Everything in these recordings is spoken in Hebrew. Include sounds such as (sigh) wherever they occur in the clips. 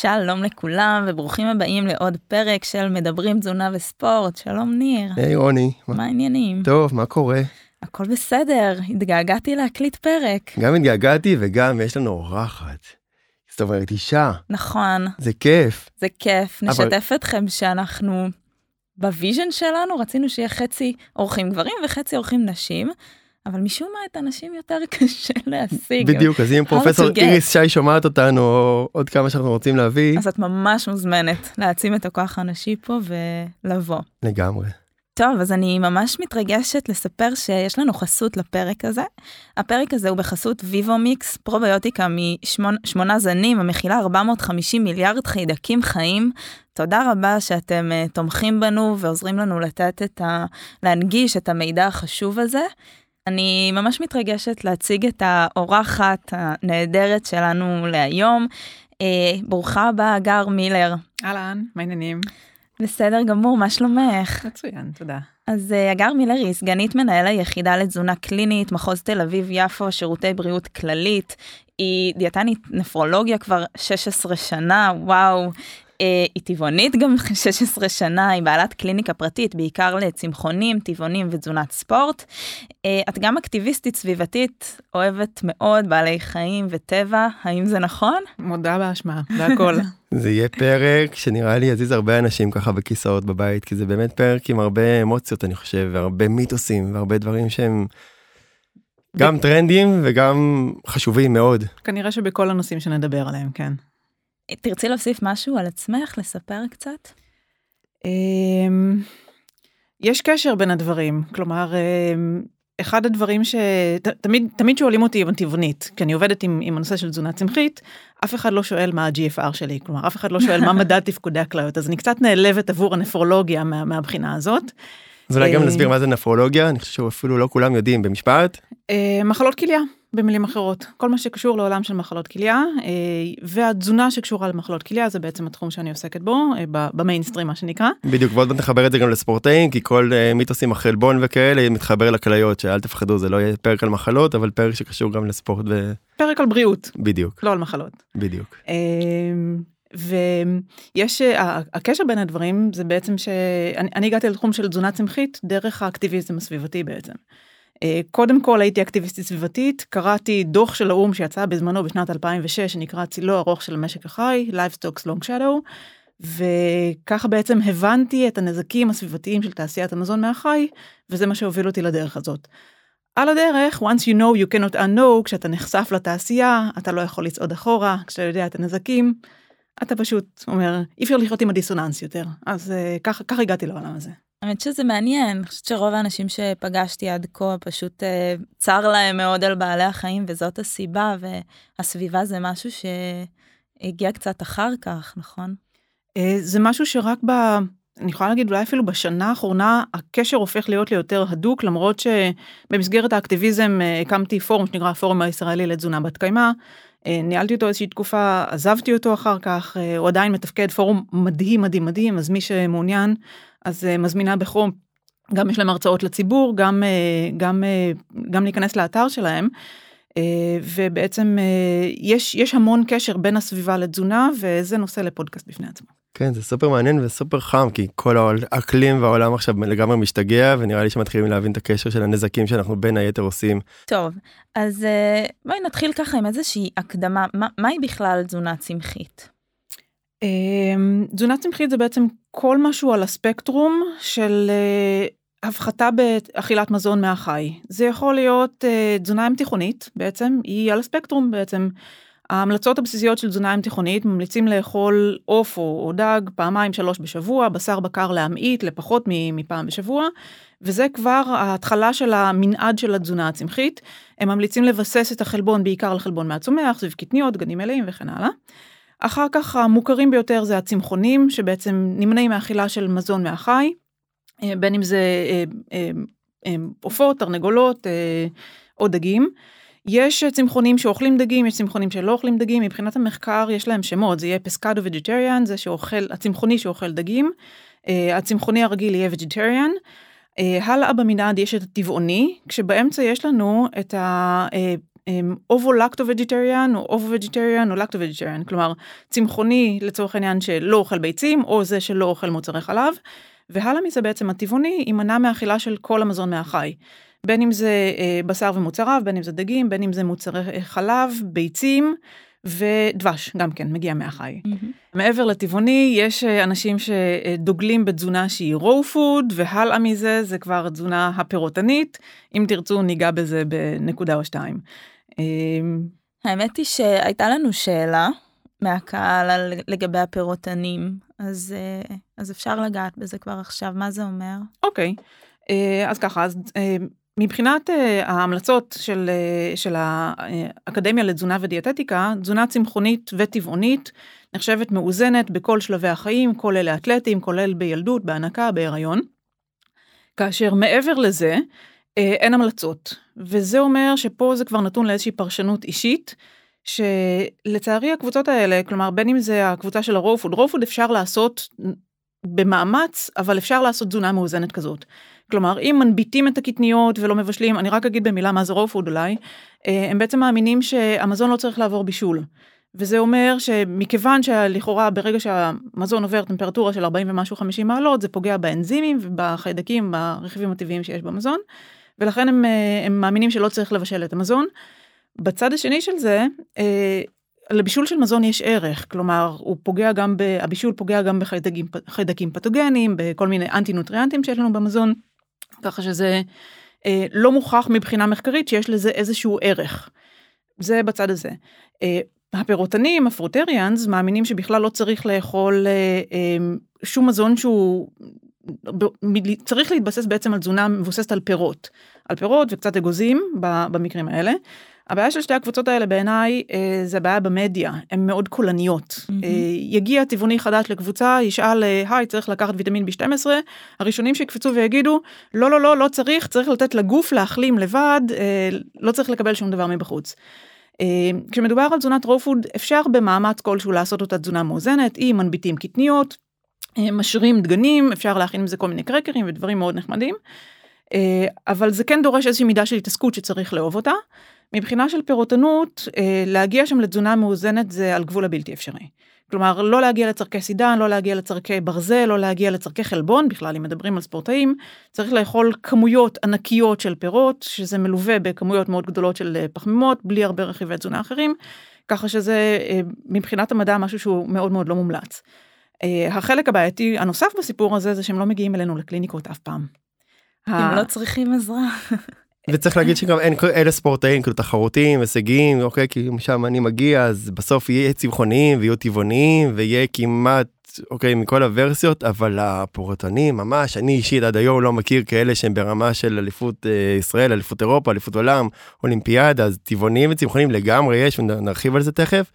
שלום לכולם וברוכים הבאים לעוד פרק של מדברים תזונה וספורט. שלום ניר. היי רוני. מה העניינים? טוב, מה קורה? הכל בסדר, התגעגעתי להקליט פרק. גם התגעגעתי וגם יש לנו אורחת. זאת אומרת אישה. נכון, זה כיף. זה כיף. אבל- נשתף אתכם שאנחנו ב vision שלנו רצינו שיהיה חצי אורחים גברים וחצי אורחים נשים, אבל משום מה את הנשים יותר (laughs) קשה להשיג. בדיוק, אז אם פרופסור. איריס שי שומעת אותנו או עוד כמה שאנחנו רוצים להביא, אז את ממש מוזמנת להעצים את הכוח הנשי פה ולבוא. לגמרי. טוב, אז אני ממש מתרגשת לספר שיש לנו חסות לפרק הזה. הפרק הזה הוא בחסות ויבומיקס, פרוביוטיקה משמונה זנים, המכילה 450 מיליארד חיידקים חיים. תודה רבה שאתם uh, תומכים בנו ועוזרים לנו לתת את ה... להנגיש את המידע החשוב הזה. אני ממש מתרגשת להציג את האורחת הנהדרת שלנו להיום. Uh, ברוכה הבאה, הגר מילר. אהלן, מה העניינים? בסדר גמור, מה שלומך? מצוין, תודה. אז אה, הגר מילר היא סגנית מנהל היחידה לתזונה קלינית, מחוז תל אביב-יפו, שירותי בריאות כללית. היא דיאטנית נפרולוגיה כבר 16 שנה, וואו. אה, היא טבעונית גם 16 שנה, היא בעלת קליניקה פרטית, בעיקר לצמחונים, טבעונים ותזונת ספורט. אה, את גם אקטיביסטית סביבתית, אוהבת מאוד בעלי חיים וטבע, האם זה נכון? מודה באשמה, זה הכל. (laughs) זה יהיה פרק שנראה לי יזיז הרבה אנשים ככה בכיסאות בבית, כי זה באמת פרק עם הרבה אמוציות אני חושב, והרבה מיתוסים, והרבה דברים שהם גם טרנדים וגם חשובים מאוד. כנראה שבכל הנושאים שנדבר עליהם, כן. תרצי להוסיף משהו על עצמך, לספר קצת? אמ, יש קשר בין הדברים, כלומר, אמ, אחד הדברים שתמיד תמיד שואלים אותי אם אני טבעונית, כי אני עובדת עם, עם הנושא של תזונה צמחית, אף אחד לא שואל מה ה-GFR שלי, כלומר אף אחד לא שואל מה (laughs) מדד תפקודי הכליות, אז אני קצת נעלבת עבור הנפרולוגיה מה, מהבחינה הזאת. אז אולי גם אה, נסביר מה זה נפרולוגיה, אני חושב שאפילו לא כולם יודעים במשפט. אה, מחלות כליה, במילים אחרות. כל מה שקשור לעולם של מחלות כליה, אה, והתזונה שקשורה למחלות כליה, זה בעצם התחום שאני עוסקת בו, אה, במיינסטרים מה שנקרא. בדיוק, ועוד נחבר את זה גם לספורטאים, כי כל uh, מיתוסים החלבון וכאלה מתחבר לכליות, שאל תפחדו, זה לא יהיה פרק על מחלות, אבל פרק שקשור גם לספורט פרק על בריאות, ובדיוק, לא על מחלות. בדיוק. אה, ויש, אה, הקשר בין הדברים זה בעצם שאני אני הגעתי לתחום של תזונה צמחית דרך האקטיביזם הסביבתי בעצם. אה, קודם כל הייתי אקטיביסטית סביבתית, קראתי דוח של האו"ם שיצא בזמנו בשנת 2006 שנקרא צילו ארוך של המשק החי, Livestock's Long Shadow, וככה בעצם הבנתי את הנזקים הסביבתיים של תעשיית המזון מהחי, וזה מה שהוביל אותי לדרך הזאת. על הדרך, once you know you cannot unknow, כשאתה נחשף לתעשייה, אתה לא יכול לצעוד אחורה, כשאתה יודע את הנזקים, אתה פשוט אומר, אי אפשר לחיות עם הדיסוננס יותר. אז אה, ככה ככה הגעתי לעולם הזה. האמת שזה מעניין, אני חושבת שרוב האנשים שפגשתי עד כה פשוט אה, צר להם מאוד על בעלי החיים וזאת הסיבה והסביבה זה משהו שהגיע קצת אחר כך, נכון? אה, זה משהו שרק ב... אני יכולה להגיד אולי אפילו בשנה האחרונה הקשר הופך להיות לי יותר הדוק למרות שבמסגרת האקטיביזם אה, הקמתי פורום שנקרא הפורום הישראלי לתזונה בת קיימא. ניהלתי אותו איזושהי תקופה עזבתי אותו אחר כך הוא עדיין מתפקד פורום מדהים מדהים מדהים אז מי שמעוניין אז אה, מזמינה בחום. גם יש להם הרצאות לציבור גם אה, גם אה, גם להיכנס לאתר שלהם. ובעצם יש יש המון קשר בין הסביבה לתזונה וזה נושא לפודקאסט בפני עצמו. כן, זה סופר מעניין וסופר חם, כי כל האקלים והעולם עכשיו לגמרי משתגע, ונראה לי שמתחילים להבין את הקשר של הנזקים שאנחנו בין היתר עושים. טוב, אז בואי נתחיל ככה עם איזושהי הקדמה, מה, מהי בכלל תזונה צמחית? אמ, תזונה צמחית זה בעצם כל משהו על הספקטרום של אה, הפחתה באכילת מזון מהחי. זה יכול להיות אה, תזונה ים תיכונית בעצם, היא על הספקטרום בעצם. ההמלצות הבסיסיות של תזונה ים תיכונית ממליצים לאכול עוף או, או דג פעמיים שלוש בשבוע, בשר בקר להמעיט לפחות מפעם בשבוע, וזה כבר ההתחלה של המנעד של התזונה הצמחית. הם ממליצים לבסס את החלבון בעיקר על חלבון מהצומח, סביב קטניות, גנים מלאים וכן הלאה. אחר כך המוכרים ביותר זה הצמחונים שבעצם נמנעים מאכילה של מזון מהחי, אה, בין אם זה אה, אה, עופות, תרנגולות או דגים. יש צמחונים שאוכלים דגים, יש צמחונים שלא אוכלים דגים, מבחינת המחקר יש להם שמות, זה יהיה pesco vegetarian, זה שאוכל, הצמחוני שאוכל דגים, הצמחוני הרגיל יהיה vegetarian. הלאה במנעד יש את הטבעוני, כשבאמצע יש לנו את ovo-lacto vegetarian או ovo vegetarian או lacto vegetarian, כלומר צמחוני לצורך העניין שלא אוכל ביצים או זה שלא אוכל מוצרי חלב, והלאה מזה בעצם הטבעוני יימנע מאכילה של כל המזון מהחי. בין אם זה אה, בשר ומוצריו, בין אם זה דגים, בין אם זה מוצרי חלב, ביצים. ודבש גם כן מגיע מהחי. Mm-hmm. מעבר לטבעוני יש אה, אנשים שדוגלים בתזונה שהיא raw food והלאה מזה זה כבר תזונה הפירוטנית אם תרצו ניגע בזה בנקודה או שתיים. אמ, האמת היא שהייתה לנו שאלה מהקהל לגבי הפירוטנים אז אה, אז אפשר לגעת בזה כבר עכשיו מה זה אומר. אוקיי okay. אה, אז ככה אז מבחינת uh, ההמלצות של, uh, של האקדמיה לתזונה ודיאטטיקה, תזונה צמחונית וטבעונית נחשבת מאוזנת בכל שלבי החיים, כולל האתלטים, כולל בילדות, בהנקה, בהיריון. כאשר מעבר לזה, אין המלצות. וזה אומר שפה זה כבר נתון לאיזושהי פרשנות אישית, שלצערי הקבוצות האלה, כלומר בין אם זה הקבוצה של ה raw food, raw food אפשר לעשות במאמץ, אבל אפשר לעשות תזונה מאוזנת כזאת. כלומר, אם מנביטים את הקטניות ולא מבשלים, אני רק אגיד במילה מה זה raw food אולי, אה, הם בעצם מאמינים שהמזון לא צריך לעבור בישול. וזה אומר שמכיוון שלכאורה ברגע שהמזון עובר טמפרטורה של 40 ומשהו 50 מעלות, זה פוגע באנזימים ובחיידקים, ברכיבים הטבעיים שיש במזון, ולכן הם, אה, הם מאמינים שלא צריך לבשל את המזון. בצד השני של זה, אה, לבישול של מזון יש ערך, כלומר הוא פוגע גם, ב, הבישול פוגע גם בחיידקים פתוגנים, בכל מיני אנטי נוטריאנטים שיש לנו במזון. ככה שזה אה, לא מוכח מבחינה מחקרית שיש לזה איזשהו ערך. זה בצד הזה. אה, הפירוטנים, הפרוטריאנס, מאמינים שבכלל לא צריך לאכול אה, אה, שום מזון שהוא צריך להתבסס בעצם על תזונה מבוססת על פירות, על פירות וקצת אגוזים במקרים האלה. הבעיה של שתי הקבוצות האלה בעיניי אה, זה הבעיה במדיה, הן מאוד קולניות. Mm-hmm. אה, יגיע טבעוני חדש לקבוצה, ישאל, אה, היי, צריך לקחת ויטמין B12, הראשונים שיקפצו ויגידו, לא, לא, לא, לא צריך, צריך לתת לגוף להחלים לבד, אה, לא צריך לקבל שום דבר מבחוץ. אה, כשמדובר על תזונת רופוד, אפשר במאמץ כלשהו לעשות אותה תזונה מאוזנת, אם מנביטים קטניות, אה, משרים דגנים, אפשר להכין עם זה כל מיני קרקרים ודברים מאוד נחמדים. אה, אבל זה כן דורש איזושהי מידה של התעסקות שצריך לאהוב אותה. מבחינה של פירוטנות, אה, להגיע שם לתזונה מאוזנת זה על גבול הבלתי אפשרי. כלומר, לא להגיע לצורכי סידן, לא להגיע לצורכי ברזל, לא להגיע לצורכי חלבון, בכלל אם מדברים על ספורטאים, צריך לאכול כמויות ענקיות של פירות, שזה מלווה בכמויות מאוד גדולות של אה, פחמימות, בלי הרבה רכיבי תזונה אחרים, ככה שזה אה, מבחינת המדע משהו שהוא מאוד מאוד לא מומלץ. החלק הבעייתי הנוסף בסיפור הזה זה שהם לא מגיעים אלינו לקליניקות אף פעם. הם לא צריכים עזרה. (laughs) וצריך להגיד שגם אין אלה ספורטאים כאילו תחרותיים הישגיים אוקיי כי משם אני מגיע אז בסוף יהיה צמחוניים ויהיו טבעוניים ויהיה כמעט אוקיי מכל הוורסיות אבל הפורטנים ממש אני אישית עד היום לא מכיר כאלה שהם ברמה של אליפות אה, ישראל אליפות אירופה אליפות עולם אולימפיאדה אז טבעוניים וצמחוניים לגמרי יש ונרחיב על זה תכף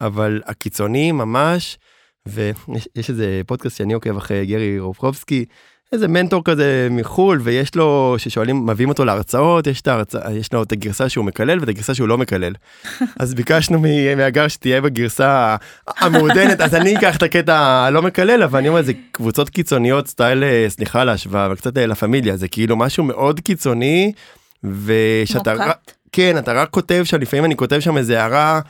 אבל הקיצוניים ממש ויש איזה פודקאסט שאני עוקב אחרי גרי רופרובסקי איזה מנטור כזה מחול ויש לו ששואלים מביאים אותו להרצאות יש את ההרצאה יש לו את הגרסה שהוא מקלל ואת הגרסה שהוא לא מקלל. (laughs) אז ביקשנו מהגר שתהיה בגרסה המעודנת אז אני אקח את הקטע הלא מקלל אבל אני אומר זה קבוצות קיצוניות סטייל אה, סליחה על ההשוואה אבל קצת לה פמיליה זה כאילו משהו מאוד קיצוני ושאתה כן אתה רק כותב שם לפעמים אני כותב שם איזה הערה.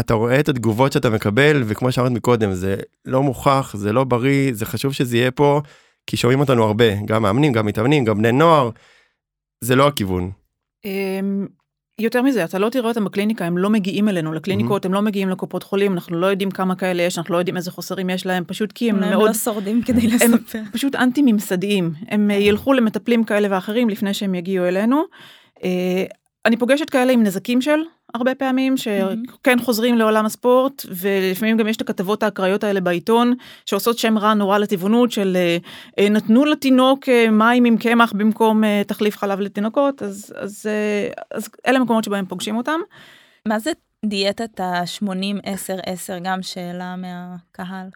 אתה רואה את התגובות שאתה מקבל וכמו שאמרת מקודם זה לא מוכח זה לא בריא זה חשוב שזה יהיה פה כי שומעים אותנו הרבה, גם מאמנים, גם מתאמנים, גם בני נוער, זה לא הכיוון. אמ, יותר מזה, אתה לא תראה אותם בקליניקה, הם לא מגיעים אלינו לקליניקות, mm-hmm. הם לא מגיעים לקופות חולים, אנחנו לא יודעים כמה כאלה יש, אנחנו לא יודעים איזה חוסרים יש להם, פשוט כי הם, מאוד... הם לא שורדים כדי לספר. הם פשוט אנטי ממסדיים, הם אה, ילכו למטפלים כאלה ואחרים לפני שהם יגיעו אלינו. אה, אני פוגשת כאלה עם נזקים של הרבה פעמים שכן חוזרים לעולם הספורט ולפעמים גם יש את הכתבות האקראיות האלה בעיתון שעושות שם רע נורא לטבעונות של אה, אה, נתנו לתינוק אה, מים עם קמח במקום תחליף חלב לתינוקות אז אז אז אלה מקומות שבהם פוגשים אותם. מה זה דיאטת ה-80-10-10 גם שאלה מהקהל.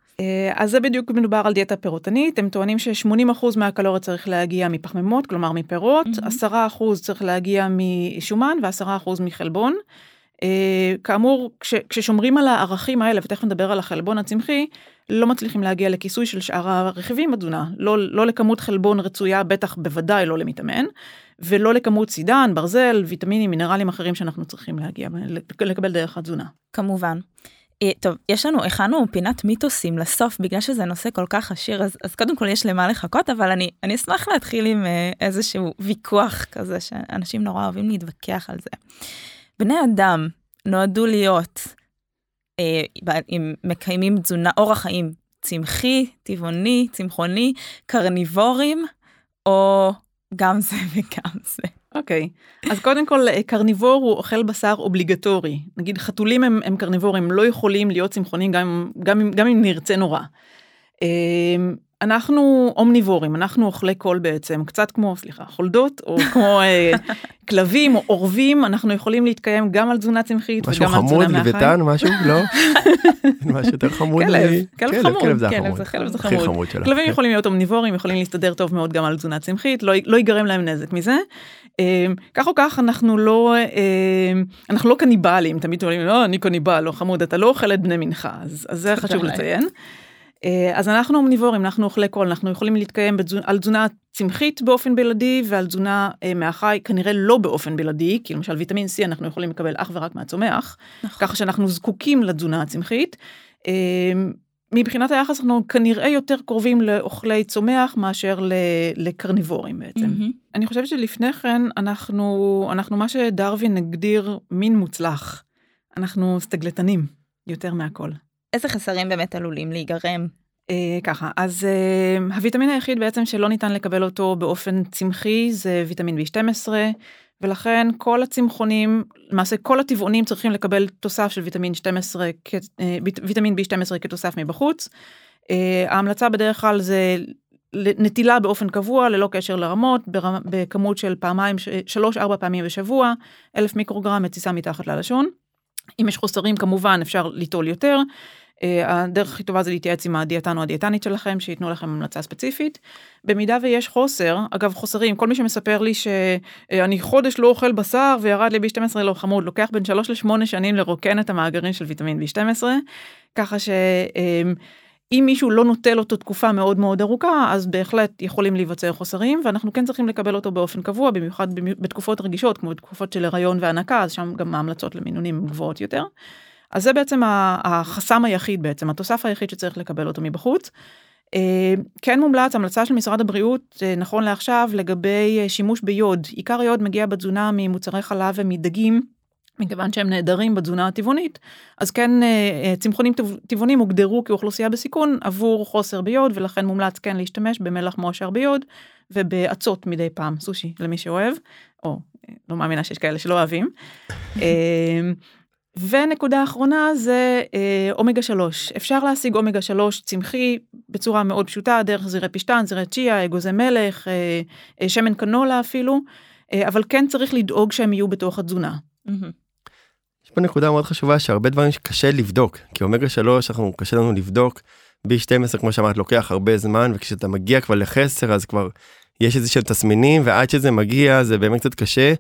אז זה בדיוק מדובר על דיאטה פירוטנית הם טוענים ש-80% מהקלוריה צריך להגיע מפחמימות כלומר מפירות mm-hmm. 10% צריך להגיע משומן ו-10% מחלבון. Uh, כאמור, כש, כששומרים על הערכים האלה, ותכף נדבר על החלבון הצמחי, לא מצליחים להגיע לכיסוי של שאר הרכיבים בתזונה. לא, לא לכמות חלבון רצויה, בטח בוודאי לא למתאמן. ולא לכמות סידן, ברזל, ויטמינים, מינרלים אחרים שאנחנו צריכים להגיע, לקבל דרך התזונה. כמובן. אה, טוב, יש לנו, הכנו פינת מיתוסים לסוף, בגלל שזה נושא כל כך עשיר, אז, אז קודם כל יש למה לחכות, אבל אני, אני אשמח להתחיל עם אה, איזשהו ויכוח כזה, שאנשים נורא אוהבים להתווכח על זה. בני אדם נועדו להיות, אה, אם מקיימים תזונה, אורח חיים צמחי, טבעוני, צמחוני, קרניבורים, או גם זה וגם זה. אוקיי, okay. אז קודם כל קרניבור הוא אוכל בשר אובליגטורי. נגיד חתולים הם, הם קרניבורים, לא יכולים להיות צמחונים גם, גם, גם אם נרצה נורא. אנחנו אומניבורים, אנחנו אוכלי כול בעצם, קצת כמו, סליחה, חולדות, או כמו אה, (laughs) כלבים או עורבים, אנחנו יכולים להתקיים גם על תזונה צמחית וגם על תזונה מהחיים. משהו חמוד, לוויתן, משהו? לא? (laughs) משהו יותר חמוד. כלב, כלב חמוד, כלב זה החמוד. כלב זה חמוד. כלבים כן. יכולים להיות אומניבורים, יכולים להסתדר טוב מאוד גם על תזונה צמחית, לא, לא ייגרם להם נזק מזה. אמ, כך או כך אנחנו לא אמ, אנחנו לא קניבלים תמיד אומרים לא אני קניבל לא חמוד אתה לא אוכל את בני מנחה אז, אז זה חשוב לציין. אה, אז אנחנו אומניבורים, אנחנו אוכלי קול, אנחנו יכולים להתקיים בתזונה, על תזונה צמחית באופן בלעדי ועל תזונה אה, מהחי כנראה לא באופן בלעדי, כי למשל ויטמין C אנחנו יכולים לקבל אך ורק מהצומח, נכון. ככה שאנחנו זקוקים לתזונה הצמחית. אה, מבחינת היחס אנחנו כנראה יותר קרובים לאוכלי צומח מאשר לקרניבורים בעצם. Mm-hmm. אני חושבת שלפני כן אנחנו, אנחנו מה שדרווין הגדיר מין מוצלח. אנחנו סטגלטנים יותר מהכל. איזה חסרים באמת עלולים להיגרם? אה, ככה, אז אה, הוויטמין היחיד בעצם שלא ניתן לקבל אותו באופן צמחי זה ויטמין B12, ולכן כל הצמחונים, למעשה כל הטבעונים צריכים לקבל תוסף של ויטמין 12, אה, ויטמין B12 כתוסף מבחוץ. ההמלצה בדרך כלל זה נטילה באופן קבוע ללא קשר לרמות ברמ, בכמות של פעמיים, שלוש ארבע פעמים בשבוע, אלף מיקרוגרם מתסיסה מתחת ללשון. אם יש חוסרים כמובן אפשר ליטול יותר. אה, הדרך הכי טובה זה להתייעץ עם הדיאטן או הדיאטנית שלכם שייתנו לכם המלצה ספציפית. במידה ויש חוסר, אגב חוסרים, כל מי שמספר לי שאני חודש לא אוכל בשר וירד לי B12 לא חמוד, לוקח בין 3 ל-8 שנים לרוקן את המאגרים של ויטמין B12, ככה שאם מישהו לא נוטל אותו תקופה מאוד מאוד ארוכה, אז בהחלט יכולים להיווצר חוסרים, ואנחנו כן צריכים לקבל אותו באופן קבוע, במיוחד בתקופות רגישות, כמו בתקופות של הריון והנקה, אז שם גם ההמלצות למינונים גבוהות יותר. אז זה בעצם החסם היחיד בעצם, התוסף היחיד שצריך לקבל אותו מבחוץ. אה, כן מומלץ המלצה של משרד הבריאות אה, נכון לעכשיו לגבי אה, שימוש ביוד עיקר יוד מגיע בתזונה ממוצרי חלב ומדגים מכיוון שהם נעדרים בתזונה הטבעונית אז כן צמחונים טבעונים הוגדרו כאוכלוסייה בסיכון עבור חוסר ביוד ולכן מומלץ כן להשתמש במלח מועשר ביוד ובאצות מדי פעם סושי למי שאוהב או לא מאמינה שיש כאלה שלא אוהבים. (laughs) ונקודה אחרונה זה אה, אומגה 3 אפשר להשיג אומגה 3 צמחי בצורה מאוד פשוטה דרך זירי פשטן זירי צ'יה אגוזי מלך אה, אה, שמן קנולה אפילו אה, אבל כן צריך לדאוג שהם יהיו בתוך התזונה. יש פה נקודה מאוד חשובה שהרבה דברים שקשה לבדוק כי אומגה 3 אנחנו קשה לנו לבדוק b12 כמו שאמרת לוקח הרבה זמן וכשאתה מגיע כבר לחסר אז כבר יש איזה שהם תסמינים ועד שזה מגיע זה באמת קצת קשה.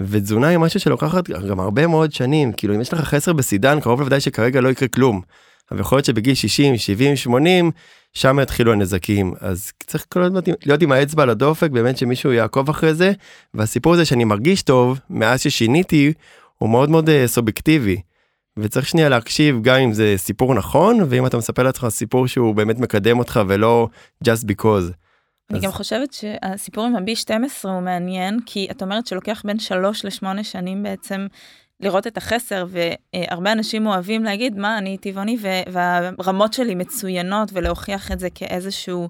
ותזונה היא משהו שלוקחת גם הרבה מאוד שנים כאילו אם יש לך חסר בסידן קרוב לוודאי שכרגע לא יקרה כלום. אבל יכול להיות שבגיל 60 70 80 שם יתחילו הנזקים אז צריך להיות עם האצבע על הדופק באמת שמישהו יעקוב אחרי זה והסיפור הזה שאני מרגיש טוב מאז ששיניתי הוא מאוד מאוד uh, סובייקטיבי. וצריך שנייה להקשיב גם אם זה סיפור נכון ואם אתה מספר לעצמך סיפור שהוא באמת מקדם אותך ולא just because. אני אז... גם חושבת שהסיפור עם ה-B12 הוא מעניין, כי את אומרת שלוקח בין 3 ל-8 שנים בעצם לראות את החסר, והרבה אנשים אוהבים להגיד, מה, אני טבעוני, והרמות שלי מצוינות, ולהוכיח את זה כאיזשהו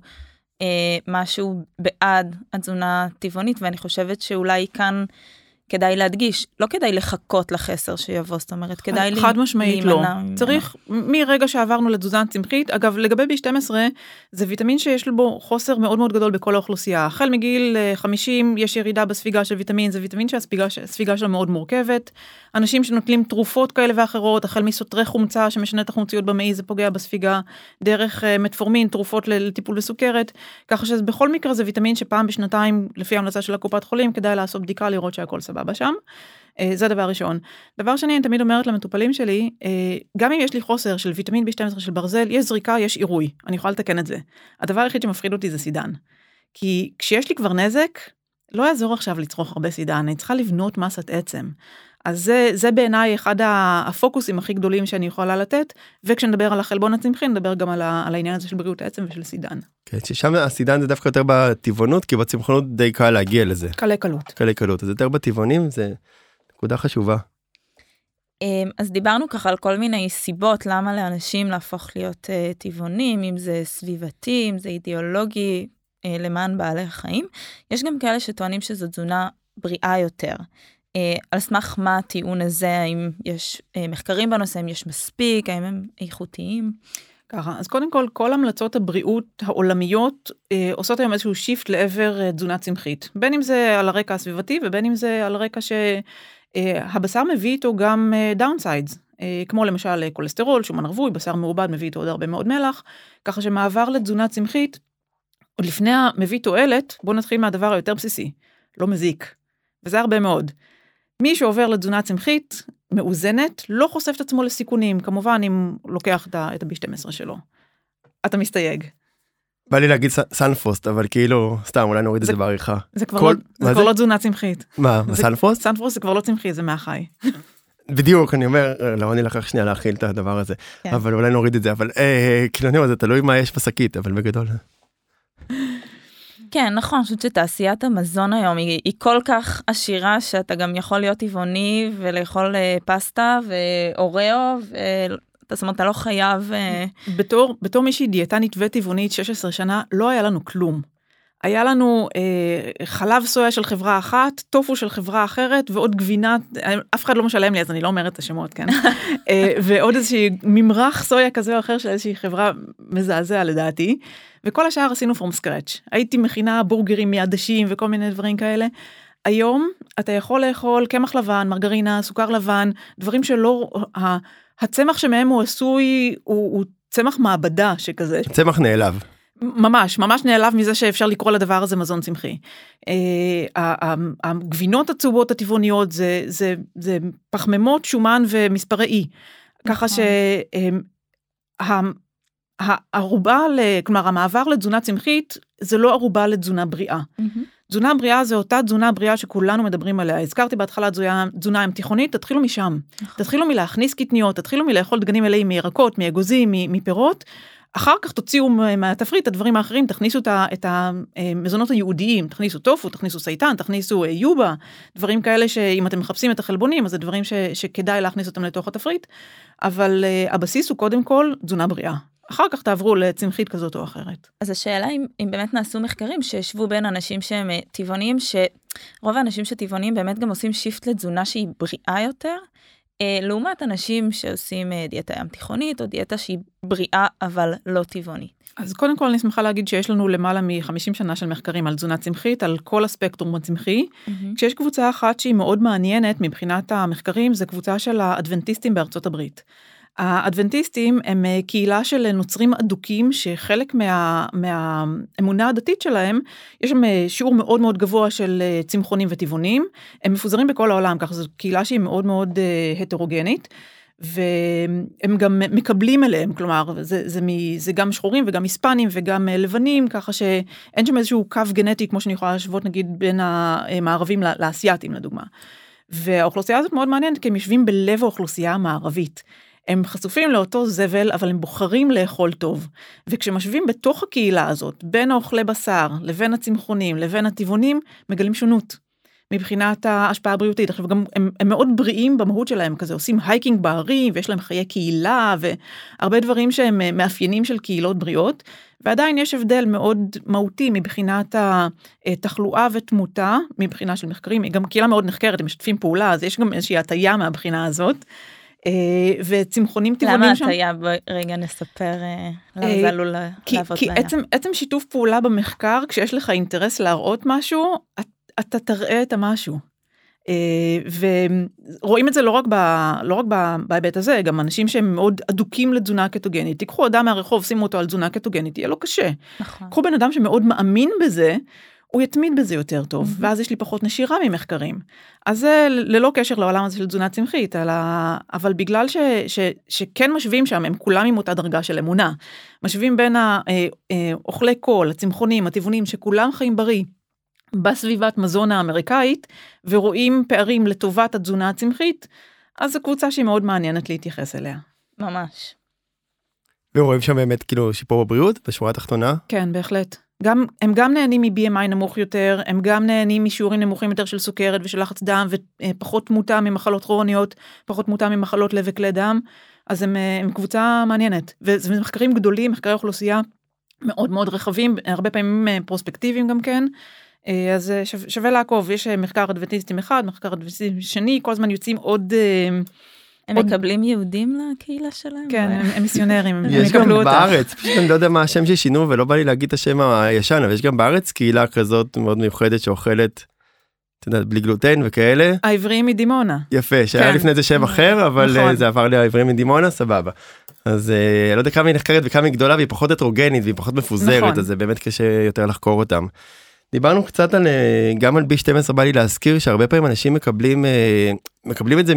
אה, משהו בעד התזונה הטבעונית, ואני חושבת שאולי כאן... כדאי להדגיש, לא כדאי לחכות לחסר שיבוא, זאת אומרת, כדאי להימנע. חד משמעית לא. צריך, מרגע שעברנו לתזונה צמחית, אגב, לגבי B12, זה ויטמין שיש בו חוסר מאוד מאוד גדול בכל האוכלוסייה. החל מגיל 50 אה, יש ירידה בספיגה של ויטמין, זה ויטמין שהספיגה שלו מאוד מורכבת. אנשים שנוטלים תרופות כאלה ואחרות, החל מסותרי חומצה שמשנה את החומציות במעי, זה פוגע בספיגה, דרך uh, מטפורמין, תרופות לטיפול בסוכרת, ככה שבכל מקרה זה ויטמין שפעם בשנתיים, לפי ההמלצה של הקופת חולים, כדאי לעשות בדיקה לראות שהכל סבבה שם. Uh, זה דבר ראשון. דבר שני, אני תמיד אומרת למטופלים שלי, uh, גם אם יש לי חוסר של ויטמין B12 של ברזל, יש זריקה, יש עירוי, אני יכולה לתקן את זה. הדבר היחיד שמפחיד אותי זה סידן. כי כשיש לי כבר נזק, לא יעזור עכשיו לצרוך הרבה סידן, אני צריכה לבנות מסת עצם. אז זה, זה בעיניי אחד הפוקוסים הכי גדולים שאני יכולה לתת, וכשנדבר על החלבון הצמחי נדבר גם על, ה, על העניין הזה של בריאות העצם ושל סידן. כן, ששם הסידן זה דווקא יותר בטבעונות, כי בצמחונות די קל להגיע לזה. קלי קלות. קלי קלות, אז יותר בטבעונים זה נקודה חשובה. אמ, אז דיברנו ככה על כל מיני סיבות למה לאנשים להפוך להיות uh, טבעונים, אם זה סביבתי, אם זה אידיאולוגי, uh, למען בעלי החיים. יש גם כאלה שטוענים שזו תזונה בריאה יותר. Uh, על סמך מה הטיעון הזה, האם יש uh, מחקרים בנושא, האם יש מספיק, האם הם איכותיים? ככה, אז קודם כל, כל המלצות הבריאות העולמיות אה, עושות היום איזשהו shift לעבר אה, תזונה צמחית. בין אם זה על הרקע הסביבתי ובין אם זה על רקע שהבשר אה, מביא איתו גם downsides, אה, אה, כמו למשל אה, כולסטרול, שומן רווי, בשר מעובד מביא איתו עוד הרבה מאוד מלח, ככה שמעבר לתזונה צמחית, עוד לפני המביא תועלת, בואו נתחיל מהדבר היותר בסיסי, לא מזיק. וזה הרבה מאוד. מי שעובר לתזונה צמחית מאוזנת לא חושף את עצמו לסיכונים, כמובן אם לוקח את ה-B12 שלו. אתה מסתייג. בא לי להגיד סנפרוסט אבל כאילו סתם אולי נוריד את זה בעריכה. זה כבר, כל, לא, זה כבר לא תזונה צמחית. מה, סנפרוסט? סנפרוסט זה כבר לא צמחי זה מהחי. בדיוק אני אומר לא אני לקח שנייה להכיל את הדבר הזה כן. אבל אולי נוריד את זה אבל אה, כאילו אני אומר זה תלוי מה יש בשקית אבל בגדול. כן, נכון, אני חושבת שתעשיית המזון היום היא, היא כל כך עשירה שאתה גם יכול להיות טבעוני ולאכול אה, פסטה ואוראו, זאת אומרת, אתה לא חייב... אה, בתור, בתור מישהי דיאטנית וטבעונית 16 שנה, לא היה לנו כלום. היה לנו אה, חלב סויה של חברה אחת, טופו של חברה אחרת ועוד גבינה, אף אחד לא משלם לי אז אני לא אומרת את השמות, כן? (laughs) אה, ועוד איזושהי ממרח סויה כזה או אחר של איזושהי חברה מזעזע לדעתי. וכל השאר עשינו from scratch. הייתי מכינה בורגרים מעדשים וכל מיני דברים כאלה. היום אתה יכול לאכול קמח לבן, מרגרינה, סוכר לבן, דברים שלא, הצמח שמהם הוא עשוי הוא, הוא צמח מעבדה שכזה. צמח נעלב. ממש, ממש נעלב מזה שאפשר לקרוא לדבר הזה מזון צמחי. אה, הגבינות הצהובות הטבעוניות זה, זה, זה פחמימות, שומן ומספרי אי. ככה נכון. הערובה, כלומר המעבר לתזונה צמחית זה לא ערובה לתזונה בריאה. Mm-hmm. תזונה בריאה זה אותה תזונה בריאה שכולנו מדברים עליה. הזכרתי בהתחלה תזונה עם תיכונית, תתחילו משם. נכון. תתחילו מלהכניס קטניות, תתחילו מלאכול דגנים מלאים מירקות, מאגוזים, מפירות. אחר כך תוציאו מהתפריט את הדברים האחרים, תכניסו את המזונות היהודיים, תכניסו טופו, תכניסו סייטן, תכניסו אה, יובה, דברים כאלה שאם אתם מחפשים את החלבונים, אז זה דברים ש, שכדאי להכניס אותם לתוך התפריט, אבל uh, הבסיס הוא קודם כל תזונה בריאה. אחר כך תעברו לצמחית כזאת או אחרת. אז השאלה אם, אם באמת נעשו מחקרים שישבו בין אנשים שהם אה, טבעונים, שרוב האנשים שטבעונים באמת גם עושים שיפט לתזונה שהיא בריאה יותר, אה, לעומת אנשים שעושים אה, דיאטה ים תיכונית או דיאטה שהיא בריאה אבל לא טבעונית. אז קודם כל אני שמחה להגיד שיש לנו למעלה מ-50 שנה של מחקרים על תזונה צמחית, על כל הספקטרום הצמחי, mm-hmm. כשיש קבוצה אחת שהיא מאוד מעניינת מבחינת המחקרים, זה קבוצה של האדבנטיסטים בארצות הברית. האדבנטיסטים הם אה, קהילה של נוצרים אדוקים שחלק מה, מהאמונה הדתית שלהם, יש שם אה, שיעור מאוד מאוד גבוה של אה, צמחונים וטבעונים, הם מפוזרים בכל העולם, ככה זו קהילה שהיא מאוד מאוד הטרוגנית. והם גם מקבלים אליהם, כלומר זה, זה, מ, זה גם שחורים וגם היספנים וגם לבנים, ככה שאין שם איזשהו קו גנטי כמו שאני יכולה להשוות נגיד בין המערבים לאסייתים לדוגמה. והאוכלוסייה הזאת מאוד מעניינת כי הם יושבים בלב האוכלוסייה המערבית. הם חשופים לאותו זבל, אבל הם בוחרים לאכול טוב. וכשמשווים בתוך הקהילה הזאת, בין האוכלי בשר, לבין הצמחונים, לבין הטבעונים, מגלים שונות. מבחינת ההשפעה הבריאותית. עכשיו גם הם, הם מאוד בריאים במהות שלהם, כזה עושים הייקינג בערים ויש להם חיי קהילה והרבה דברים שהם אה, מאפיינים של קהילות בריאות, ועדיין יש הבדל מאוד מהותי מבחינת התחלואה ותמותה, מבחינה של מחקרים, היא גם קהילה מאוד נחקרת, הם משתפים פעולה, אז יש גם איזושהי הטיה מהבחינה הזאת. אה, וצמחונים טבעונים שם. למה הטעיה? בואי רגע נספר אה, למה זה עלול לעבוד כי עצם, עצם שיתוף פעולה במחקר, כשיש לך אינטרס להראות משהו, אתה תראה את המשהו. אה, ורואים את זה לא רק, ב, לא רק בהיבט הזה, גם אנשים שהם מאוד אדוקים לתזונה קטוגנית. תיקחו אדם מהרחוב, שימו אותו על תזונה קטוגנית, יהיה לו קשה. נכון. קחו בן אדם שמאוד מאמין בזה, הוא יתמיד בזה יותר טוב, mm-hmm. ואז יש לי פחות נשירה ממחקרים. אז זה ללא קשר לעולם הזה של תזונה צמחית, אלא, אבל בגלל ש, ש, שכן משווים שם, הם כולם עם אותה דרגה של אמונה. משווים בין האוכלי אה, אה, קול, הצמחונים, הטבעונים, שכולם חיים בריא, בסביבת מזון האמריקאית ורואים פערים לטובת התזונה הצמחית, אז זו קבוצה שהיא מאוד מעניינת להתייחס אליה. ממש. ורואים שם באמת כאילו שיפור בבריאות בשורה התחתונה. כן, בהחלט. גם, הם גם נהנים מ-BMI נמוך יותר, הם גם נהנים משיעורים נמוכים יותר של סוכרת ושל לחץ דם ופחות תמותה ממחלות כרוניות, פחות תמותה ממחלות לב וכלי דם, אז הם, הם קבוצה מעניינת. וזה מחקרים גדולים, מחקרי אוכלוסייה מאוד מאוד רחבים, הרבה פעמים אה, פרוספקטיביים גם כן. אה, אז אה, שווה לעקוב, יש מחקר אדבנטיסטים אחד, מחקר אדבנטיסטים שני, כל הזמן יוצאים עוד... הם עוד... מקבלים יהודים לקהילה שלהם? כן, הם, הם מיסיונרים, הם (laughs) יש גם בארץ, פשוט אני לא יודע מה השם ששינו ולא בא לי להגיד את השם הישן, אבל יש גם בארץ קהילה כזאת מאוד מיוחדת שאוכלת, אתה יודע, בלי גלוטן וכאלה. העבריים מדימונה. יפה, שהיה כן. לפני זה שם אחר, אבל נכון. זה עבר לעברים מדימונה, סבבה. אז אני לא יודע כמה היא נחקרת וכמה היא גדולה והיא פחות הטרוגנית והיא פחות מפוזרת, נכון. אז זה באמת קשה יותר לחקור אותם. דיברנו קצת על אה, גם על B12 בא לי להזכיר שהרבה פעמים אנשים מקבלים אה, מקבלים את זה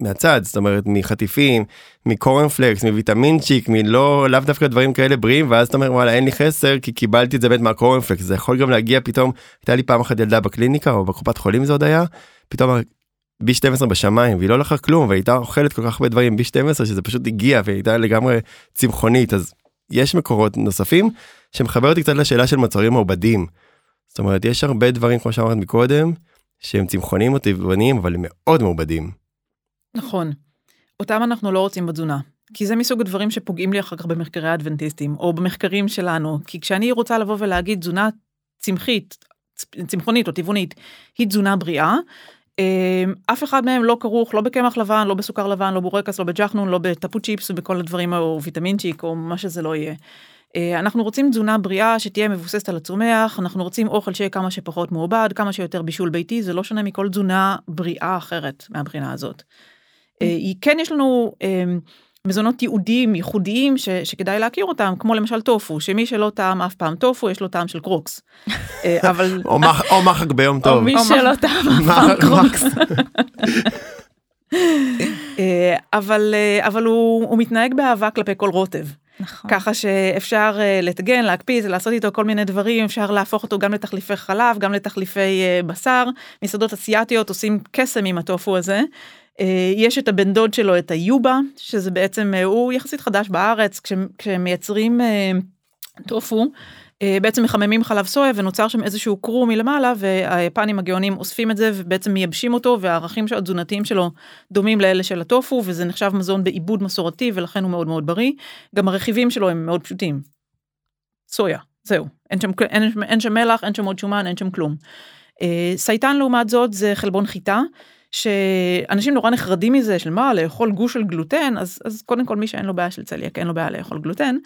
מהצד זאת אומרת מחטיפים מקורנפלקס מוויטמינצ'יק מלא לאו דווקא דברים כאלה בריאים ואז אתה אומר וואלה אין לי חסר כי קיבלתי את זה באמת מהקורנפלקס זה יכול גם להגיע פתאום הייתה לי פעם אחת ילדה בקליניקה או בקופת חולים זה עוד היה פתאום B12 בשמיים והיא לא לקחה כלום והייתה אוכלת כל כך הרבה דברים B12 שזה פשוט הגיע והייתה לגמרי צמחונית אז יש מקורות נוספים שמחבר אותי קצת לשאלה של מוצרים מעובדים. זאת אומרת, יש הרבה דברים, כמו שאמרת מקודם, שהם צמחונים או טבעוניים, אבל הם מאוד מעובדים. נכון. אותם אנחנו לא רוצים בתזונה. כי זה מסוג הדברים שפוגעים לי אחר כך במחקרי האדבנטיסטים, או במחקרים שלנו. כי כשאני רוצה לבוא ולהגיד תזונה צמחית, צמחונית או טבעונית, היא תזונה בריאה, אה, אף אחד מהם לא כרוך לא בקמח לבן, לא בסוכר לבן, לא בורקס, לא בג'חנון, לא בטפו צ'יפס ובכל הדברים, או ויטמינצ'יק, או מה שזה לא יהיה. אה, אנחנו רוצים תזונה בריאה שתהיה מבוססת על הצומח, אנחנו רוצים אוכל שיהיה כמה שפחות מעובד, כמה שיותר בישול ביתי, זה לא שונה מכל תזונה בריאה אחרת מהבחינה הזאת. אה, כן יש לנו אה, מזונות ייעודיים, ייחודיים, ש, שכדאי להכיר אותם, כמו למשל טופו, שמי שלא טעם אף פעם טופו, יש לו טעם של קרוקס. (laughs) אבל... או מחק ביום טוב. או מי (laughs) שלא טעם אף פעם קרוקס. (laughs) אבל, אבל הוא, הוא מתנהג באהבה כלפי כל רוטב. נכון. ככה שאפשר uh, לטגן, להקפיץ, לעשות איתו כל מיני דברים, אפשר להפוך אותו גם לתחליפי חלב, גם לתחליפי uh, בשר. מסעדות אסיאתיות עושים קסם עם הטופו הזה. Uh, יש את הבן דוד שלו, את היובה, שזה בעצם, הוא יחסית חדש בארץ, כשהם מייצרים uh, טופו. אה, בעצם מחממים חלב סויה ונוצר שם איזשהו קרום מלמעלה והיפנים הגאונים אוספים את זה ובעצם מייבשים אותו והערכים התזונתיים שלו דומים לאלה של הטופו וזה נחשב מזון בעיבוד מסורתי ולכן הוא מאוד מאוד בריא. גם הרכיבים שלו הם מאוד פשוטים. סויה, זהו. אין שם, אין, אין שם מלח, אין שם עוד שומן, אין שם כלום. אה, סייטן לעומת זאת זה חלבון חיטה. שאנשים נורא נחרדים מזה של מה לאכול גוש של גלוטן אז אז קודם כל מי שאין לו בעיה של צליאק אין לו בעיה לאכול גלוטן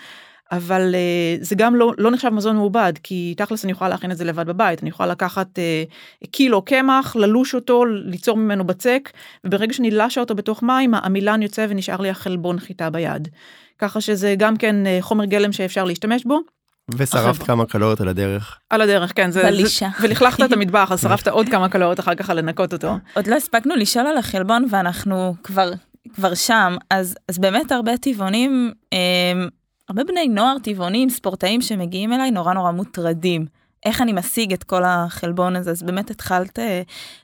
אבל uh, זה גם לא, לא נחשב מזון מעובד, כי תכלס אני יכולה להכין את זה לבד בבית, אני יכולה לקחת uh, קילו קמח, ללוש אותו, ליצור ממנו בצק, וברגע שאני לשה אותו בתוך מים, העמילן יוצא ונשאר לי החלבון חיטה ביד. ככה שזה גם כן uh, חומר גלם שאפשר להשתמש בו. ושרפת כמה קלוריות על הדרך. על הדרך, כן. זה, בלישה. זה, ולכלכת את המטבח, אז שרפת עוד כמה קלוריות אחר כך על לנקות אותו. עוד לא הספקנו לשאול על החלבון ואנחנו כבר, כבר שם, אז, אז באמת הרבה טבעונים אה, הרבה בני נוער טבעונים, ספורטאים שמגיעים אליי נורא נורא מוטרדים. איך אני משיג את כל החלבון הזה? אז באמת התחלת אה,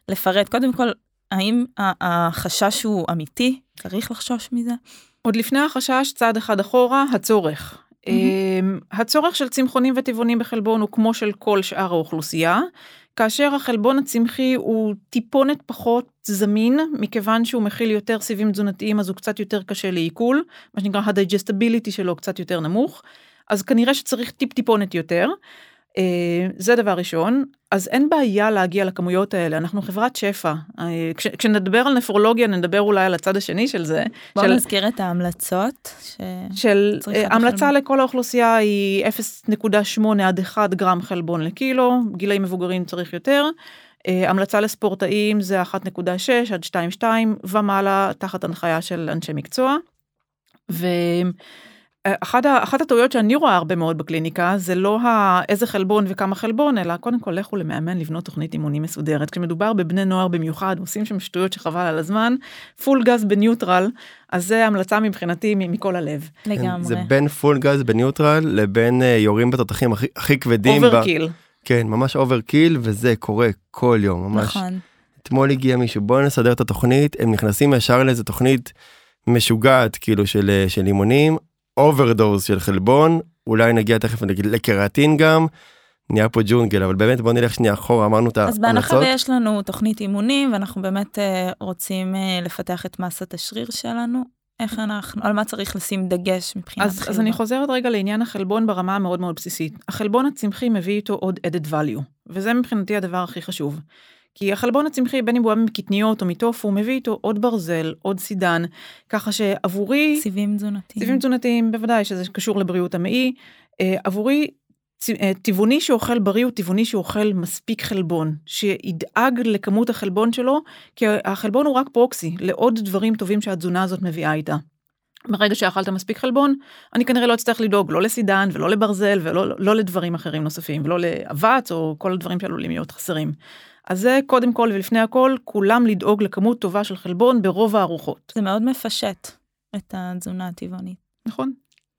לפרט. קודם כל, האם החשש הוא אמיתי? צריך לחשוש מזה? עוד לפני החשש, צעד אחד אחורה, הצורך. Mm-hmm. הצורך של צמחונים וטבעונים בחלבון הוא כמו של כל שאר האוכלוסייה. כאשר החלבון הצמחי הוא טיפונת פחות זמין, מכיוון שהוא מכיל יותר סיבים תזונתיים אז הוא קצת יותר קשה לעיכול, מה שנקרא ה-digestibility שלו קצת יותר נמוך, אז כנראה שצריך טיפ טיפונת יותר. אה, זה דבר ראשון, אז אין בעיה להגיע לכמויות האלה, אנחנו חברת שפע. אה, כש, כשנדבר על נפרולוגיה נדבר אולי על הצד השני של זה. בוא של, נזכיר את ההמלצות. ש... של אה, המלצה לכל האוכלוסייה היא 0.8 עד 1 גרם חלבון לקילו, גילי מבוגרים צריך יותר. המלצה לספורטאים זה 1.6 עד 2.2 ומעלה תחת הנחיה של אנשי מקצוע. ו... אחת, אחת הטעויות שאני רואה הרבה מאוד בקליניקה זה לא איזה חלבון וכמה חלבון אלא קודם כל לכו למאמן לבנות תוכנית אימונים מסודרת כשמדובר בבני נוער במיוחד עושים שם שטויות שחבל על הזמן פול גז בניוטרל אז זה המלצה מבחינתי מכל הלב. לגמרי. זה בין פול גז בניוטרל לבין uh, יורים בתותחים הכי, הכי כבדים. overkill. כן, ממש overkill, וזה קורה כל יום, ממש. נכון. אתמול הגיע מישהו, בוא נסדר את התוכנית, הם נכנסים ישר לאיזה תוכנית משוגעת, כאילו, של, אה, של אימונים, overdose של חלבון, אולי נגיע תכף נגיד לקריאטין גם, נהיה פה ג'ונגל, אבל באמת בוא נלך שנייה אחורה, אמרנו את אז בהנחה ההמלצות. ויש לנו תוכנית אימונים, ואנחנו באמת אה, רוצים אה, לפתח את מסת השריר שלנו, איך אנחנו, על מה צריך לשים דגש מבחינת אז, אז חלבון? אני חוזרת רגע לעניין החלבון ברמה המאוד מאוד בסיסית. החלבון הצמחי מביא איתו עוד added value, וזה מבחינתי הדבר הכי חשוב. כי החלבון הצמחי, בין אם הוא היה מקטניות או מטוף, הוא מביא איתו עוד ברזל, עוד סידן, ככה שעבורי, סיבים תזונתיים. סיבים תזונתיים, בוודאי שזה קשור לבריאות המעי, אה, עבורי אה, טבעוני שאוכל בריא הוא טבעוני שאוכל מספיק חלבון, שידאג לכמות החלבון שלו, כי החלבון הוא רק פרוקסי לעוד דברים טובים שהתזונה הזאת מביאה איתה. ברגע שאכלת מספיק חלבון, אני כנראה לא אצטרך לדאוג לא לסידן ולא לברזל ולא לא לדברים אחרים נוספים, ולא לאבץ או כל הדברים שעלולים להיות חסרים. אז זה קודם כל ולפני הכל, כולם לדאוג לכמות טובה של חלבון ברוב הארוחות, זה מאוד מפשט את התזונה הטבעונית. נכון?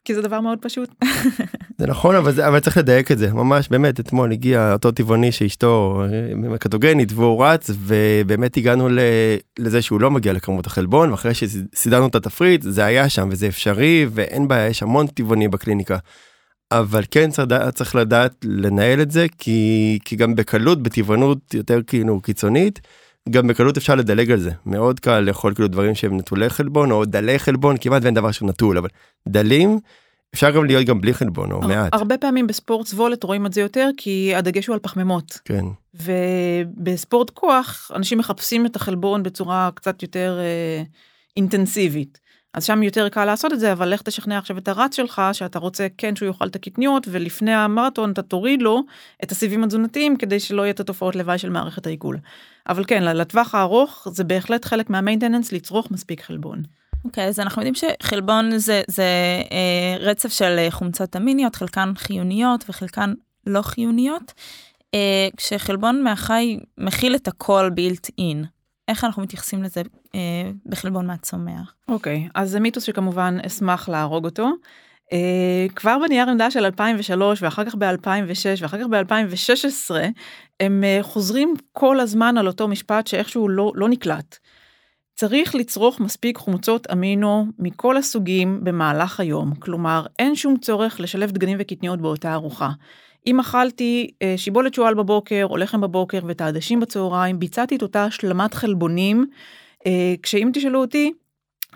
כי זה דבר מאוד פשוט. (laughs) זה נכון, אבל, זה, אבל צריך לדייק את זה, ממש, באמת, אתמול הגיע אותו טבעוני שאשתו אה, קטוגנית והוא רץ, ובאמת הגענו ל, לזה שהוא לא מגיע לכמות החלבון, ואחרי שסידרנו את התפריט, זה היה שם, וזה אפשרי, ואין בעיה, יש המון טבעונים בקליניקה. אבל כן צריך, צריך לדעת לנהל את זה, כי, כי גם בקלות, בטבעונות יותר כאילו קיצונית, גם בקלות אפשר לדלג על זה. מאוד קל לאכול כאילו דברים שהם נטולי חלבון, או דלי חלבון, כמעט ואין דבר שהוא נטול, אבל דלים, אפשר גם להיות גם בלי חלבון, או מעט. הרבה פעמים בספורט סבולת רואים את זה יותר, כי הדגש הוא על פחמימות. כן. ובספורט כוח, אנשים מחפשים את החלבון בצורה קצת יותר אה, אינטנסיבית. אז שם יותר קל לעשות את זה, אבל לך תשכנע עכשיו את הרץ שלך, שאתה רוצה כן שהוא יאכל את הקטניות, ולפני המרתון אתה תוריד לו את הסיבים התזונתיים, כדי שלא יהיה את התופעות לוואי של מערכת העיכול. אבל כן, לטווח הארוך, זה בהחלט חלק מהמיינטננס לצרוך מספיק חלבון. אוקיי, אז אנחנו יודעים שחלבון זה, זה אה, רצף של אה, חומצות אמיניות, חלקן חיוניות וחלקן לא חיוניות. אה, כשחלבון מהחי מכיל את הכל בילט אין, איך אנחנו מתייחסים לזה אה, בחלבון מהצומח? אוקיי, אז זה מיתוס שכמובן אשמח להרוג אותו. Uh, כבר בנייר עמדה של 2003 ואחר כך ב-2006 ואחר כך ב-2016 הם uh, חוזרים כל הזמן על אותו משפט שאיכשהו לא, לא נקלט. צריך לצרוך מספיק חומצות אמינו מכל הסוגים במהלך היום, כלומר אין שום צורך לשלב דגנים וקטניות באותה ארוחה. אם אכלתי uh, שיבולת שועל בבוקר או לחם בבוקר ואת העדשים בצהריים, ביצעתי את אותה השלמת חלבונים, uh, כשאם תשאלו אותי,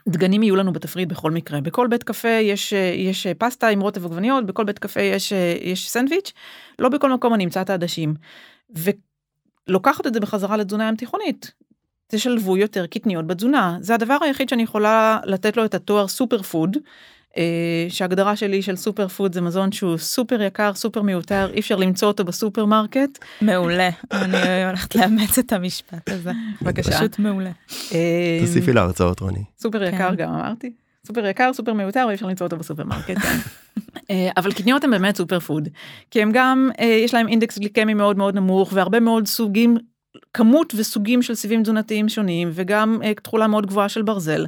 דגנים יהיו לנו בתפריט בכל מקרה. בכל בית קפה יש, יש פסטה עם רוטב עגבניות, בכל בית קפה יש, יש סנדוויץ', לא בכל מקום אני אמצא את העדשים. ולוקחת את זה בחזרה לתזונה ים תיכונית. תשלבו יותר קטניות בתזונה. זה הדבר היחיד שאני יכולה לתת לו את התואר super food. שההגדרה שלי של super food זה מזון שהוא סופר יקר, סופר מיותר, אי אפשר למצוא אותו בסופרמרקט. מעולה, אני הולכת לאמץ את המשפט הזה. בבקשה. פשוט מעולה. תוסיפי להרצאות רוני. סופר יקר גם אמרתי. סופר יקר, סופר מיותר, ואי אפשר למצוא אותו בסופרמרקט. כן. (laughs) אבל קטניות הן באמת super food, כי הם גם, יש להם אינדקס גליקמי מאוד מאוד נמוך, והרבה מאוד סוגים כמות וסוגים של סיבים תזונתיים שונים וגם uh, תכולה מאוד גבוהה של ברזל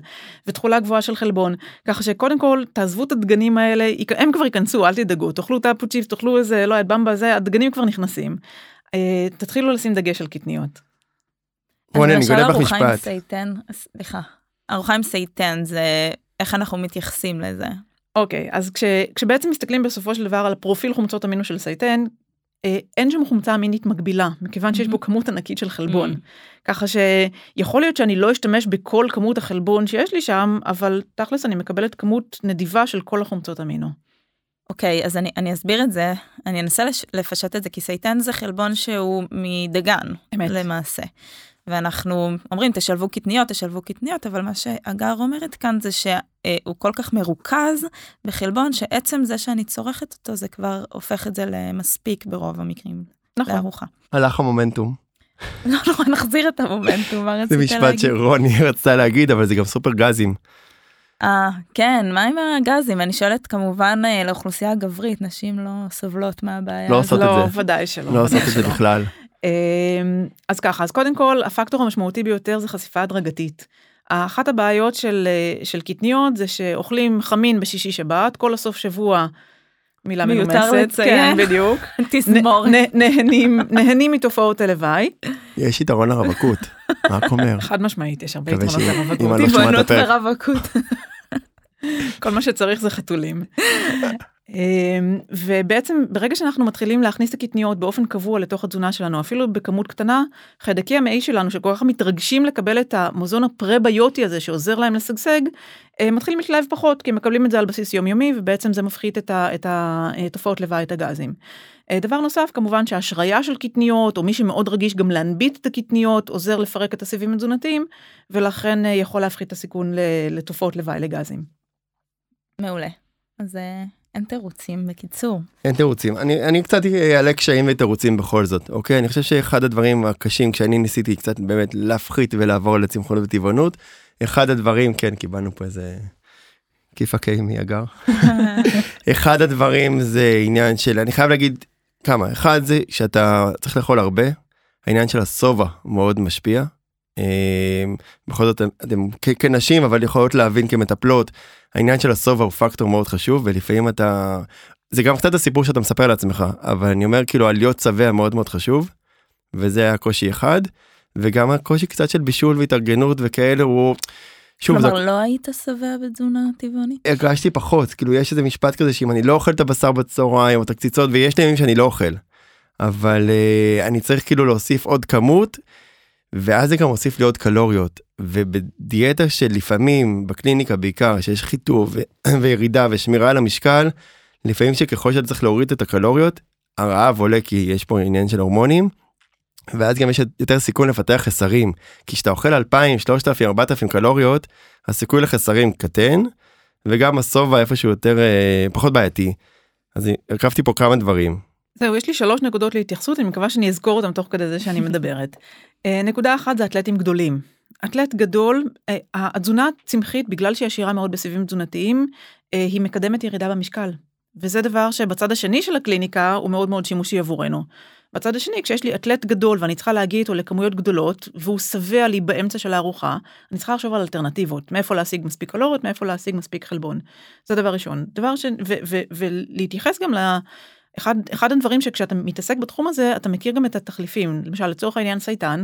ותכולה גבוהה של חלבון ככה שקודם כל תעזבו את הדגנים האלה הם כבר ייכנסו אל תדאגו תאכלו תפוצ'יפס תאכלו איזה לא יודעת במבה זה הדגנים כבר נכנסים. Uh, תתחילו לשים דגש על קטניות. רוני אני גונב לך ארוחה עם משפט. סייטן, סליחה, ארוחה עם סייטן זה איך אנחנו מתייחסים לזה. אוקיי אז כש, כשבעצם מסתכלים בסופו של דבר על הפרופיל חומצות אמינו של סייטן אה, אין שם חומצה אמינית מגבילה מכיוון שיש בו כמות ענקית של חלבון ככה שיכול להיות שאני לא אשתמש בכל כמות החלבון שיש לי שם אבל תכלס אני מקבלת כמות נדיבה של כל החומצות אמינו. אוקיי, אז אני, אני אסביר את זה, אני אנסה לש, לפשט את זה, כי סייטן זה חלבון שהוא מדגן, אמת. למעשה. ואנחנו אומרים, תשלבו קטניות, תשלבו קטניות, אבל מה שהגר אומרת כאן זה שהוא כל כך מרוכז בחלבון, שעצם זה שאני צורכת אותו, זה כבר הופך את זה למספיק ברוב המקרים, נכון. לארוחה. הלך המומנטום. (laughs) לא נורא, נחזיר את המומנטום, מה זה רצית משפט להגיד? שרוני (laughs) רצתה להגיד אבל זה גם סופר גזים. אה, כן, מה עם הגזים? אני שואלת כמובן אה, לאוכלוסייה הגברית, נשים לא סובלות מהבעיה לא. עושות את לא, זה. ודאי שלא. לא עושות את זה. בכלל. (laughs) אמ, אז ככה, אז קודם כל, הפקטור המשמעותי ביותר זה חשיפה הדרגתית. אחת הבעיות של, אה, של קטניות זה שאוכלים חמין בשישי שבת, כל הסוף שבוע מילה מיותר מנומסת, לציין. כן, (laughs) בדיוק. תזמורת. נ- נהנים, נהנים מתופעות הלוואי, יש יתרון לרווקות, רק אומר. חד משמעית, יש הרבה יתרונות לרווקות. טבעונות הפרק. ורווקות. כל מה שצריך זה חתולים. אמ, ובעצם ברגע שאנחנו מתחילים להכניס את הקטניות באופן קבוע לתוך התזונה שלנו אפילו בכמות קטנה חיידקי המעי שלנו שכל כך מתרגשים לקבל את המזון הפרביוטי הזה שעוזר להם לשגשג אה, מתחילים להתלהב פחות כי הם מקבלים את זה על בסיס יומיומי ובעצם זה מפחית את, ה, את התופעות לוואי את הגזים. אה, דבר נוסף כמובן שהשריה של קטניות או מי שמאוד רגיש גם להנביט את הקטניות עוזר לפרק את הסיבים התזונתיים ולכן אה, יכול להפחית את הסיכון לתופעות לוואי לגזים. מעולה. אז אה, אין תירוצים בקיצור. אין תירוצים. אני, אני קצת אעלה קשיים ותירוצים בכל זאת, אוקיי? אני חושב שאחד הדברים הקשים כשאני ניסיתי קצת באמת להפחית ולעבור לצמחונות וטבעונות, אחד הדברים, כן, קיבלנו פה איזה כיפה קיי מהגר. (laughs) אחד הדברים זה עניין של, אני חייב להגיד כמה, אחד זה שאתה צריך לאכול הרבה, העניין של השובע מאוד משפיע. אה, בכל זאת אתם, כנשים אבל יכולות להבין כמטפלות העניין של השובע הוא פקטור מאוד חשוב ולפעמים אתה זה גם קצת הסיפור שאתה מספר לעצמך אבל אני אומר כאילו על להיות שבע מאוד מאוד חשוב. וזה היה קושי אחד וגם הקושי קצת של בישול והתארגנות וכאלה הוא. שוב, זה, כלומר לא היית שבע בתזונה טבעונית? הרגשתי פחות כאילו יש איזה משפט כזה שאם אני לא אוכל את הבשר בצהריים או את הקציצות ויש לי ימים שאני לא אוכל. אבל uh, אני צריך כאילו להוסיף עוד כמות ואז זה גם מוסיף לי עוד קלוריות ובדיאטה שלפעמים בקליניקה בעיקר שיש חיטוב (clears throat) וירידה ושמירה על המשקל לפעמים שככל שאתה צריך להוריד את הקלוריות הרעב עולה כי יש פה עניין של הורמונים. ואז גם יש יותר סיכון לפתח חסרים כי כשאתה אוכל 2,000 3,000 4,000 קלוריות הסיכוי לחסרים קטן וגם השובע איפשהו יותר אה, פחות בעייתי. אז הרכבתי פה כמה דברים. זהו, יש לי שלוש נקודות להתייחסות, אני מקווה שאני אזכור אותם תוך כדי זה שאני (laughs) מדברת. אה, נקודה אחת זה אתלטים גדולים. אתלט גדול, אה, התזונה הצמחית, בגלל שהיא עשירה מאוד בסיבים תזונתיים, אה, היא מקדמת ירידה במשקל. וזה דבר שבצד השני של הקליניקה הוא מאוד מאוד שימושי עבורנו. בצד השני, כשיש לי אתלט גדול ואני צריכה להגיע איתו לכמויות גדולות, והוא שבע לי באמצע של הארוחה, אני צריכה לחשוב על אלטרנטיבות, מאיפה להשיג מספיק קלוריות, מאיפה להשיג מספיק חלבון. זה דבר ראשון. דבר שני, ולהתייחס גם ל... אחד, אחד הדברים שכשאתה מתעסק בתחום הזה אתה מכיר גם את התחליפים למשל לצורך העניין סייטן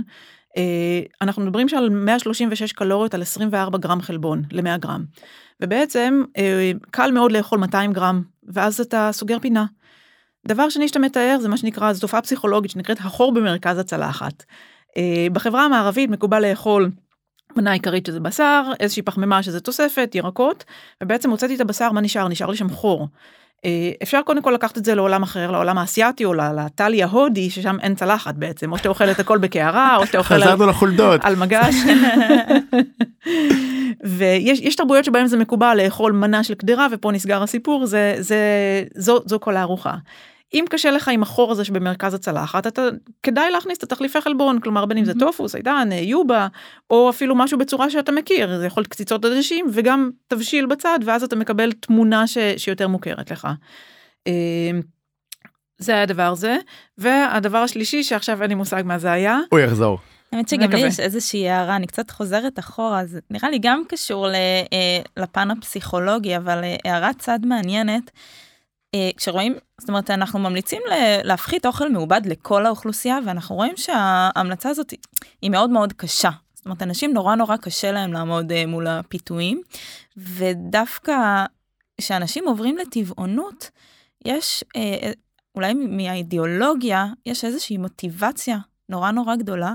אה, אנחנו מדברים שעל 136 קלוריות על 24 גרם חלבון ל-100 גרם ובעצם אה, קל מאוד לאכול 200 גרם ואז אתה סוגר פינה. דבר שני שאתה מתאר זה מה שנקרא זו תופעה פסיכולוגית שנקראת החור במרכז הצלחת. אה, בחברה המערבית מקובל לאכול מנה עיקרית שזה בשר איזושהי פחמימה שזה תוספת ירקות ובעצם הוצאתי את הבשר מה נשאר נשאר לי שם חור. אפשר קודם כל לקחת את זה לעולם אחר לעולם האסייתי או לטלי ההודי ששם אין צלחת בעצם או שאתה אוכל את הכל בקערה או שאתה אוכל חזרנו לחולדות. על מגש. ויש תרבויות שבהם זה מקובל לאכול מנה של קדרה ופה נסגר הסיפור זה זה זו זו כל הארוחה. אם קשה לך עם החור הזה שבמרכז הצלחת אתה כדאי להכניס את התחליפי חלבון כלומר בין אם זה טופו סיידן יובה או אפילו משהו בצורה שאתה מכיר זה יכול להיות קציצות עדשים וגם תבשיל בצד ואז אתה מקבל תמונה ש, שיותר מוכרת לך. זה היה הדבר הזה והדבר השלישי שעכשיו אין לי מושג מה זה היה. הוא יחזור. האמת שגם לי יש איזושהי הערה אני קצת חוזרת אחורה זה נראה לי גם קשור לפן הפסיכולוגי אבל הערת צד מעניינת. כשרואים זאת אומרת אנחנו ממליצים להפחית אוכל מעובד לכל האוכלוסייה ואנחנו רואים שההמלצה הזאת היא מאוד מאוד קשה. זאת אומרת אנשים נורא נורא קשה להם לעמוד מול הפיתויים ודווקא כשאנשים עוברים לטבעונות יש אולי מהאידיאולוגיה יש איזושהי מוטיבציה נורא נורא גדולה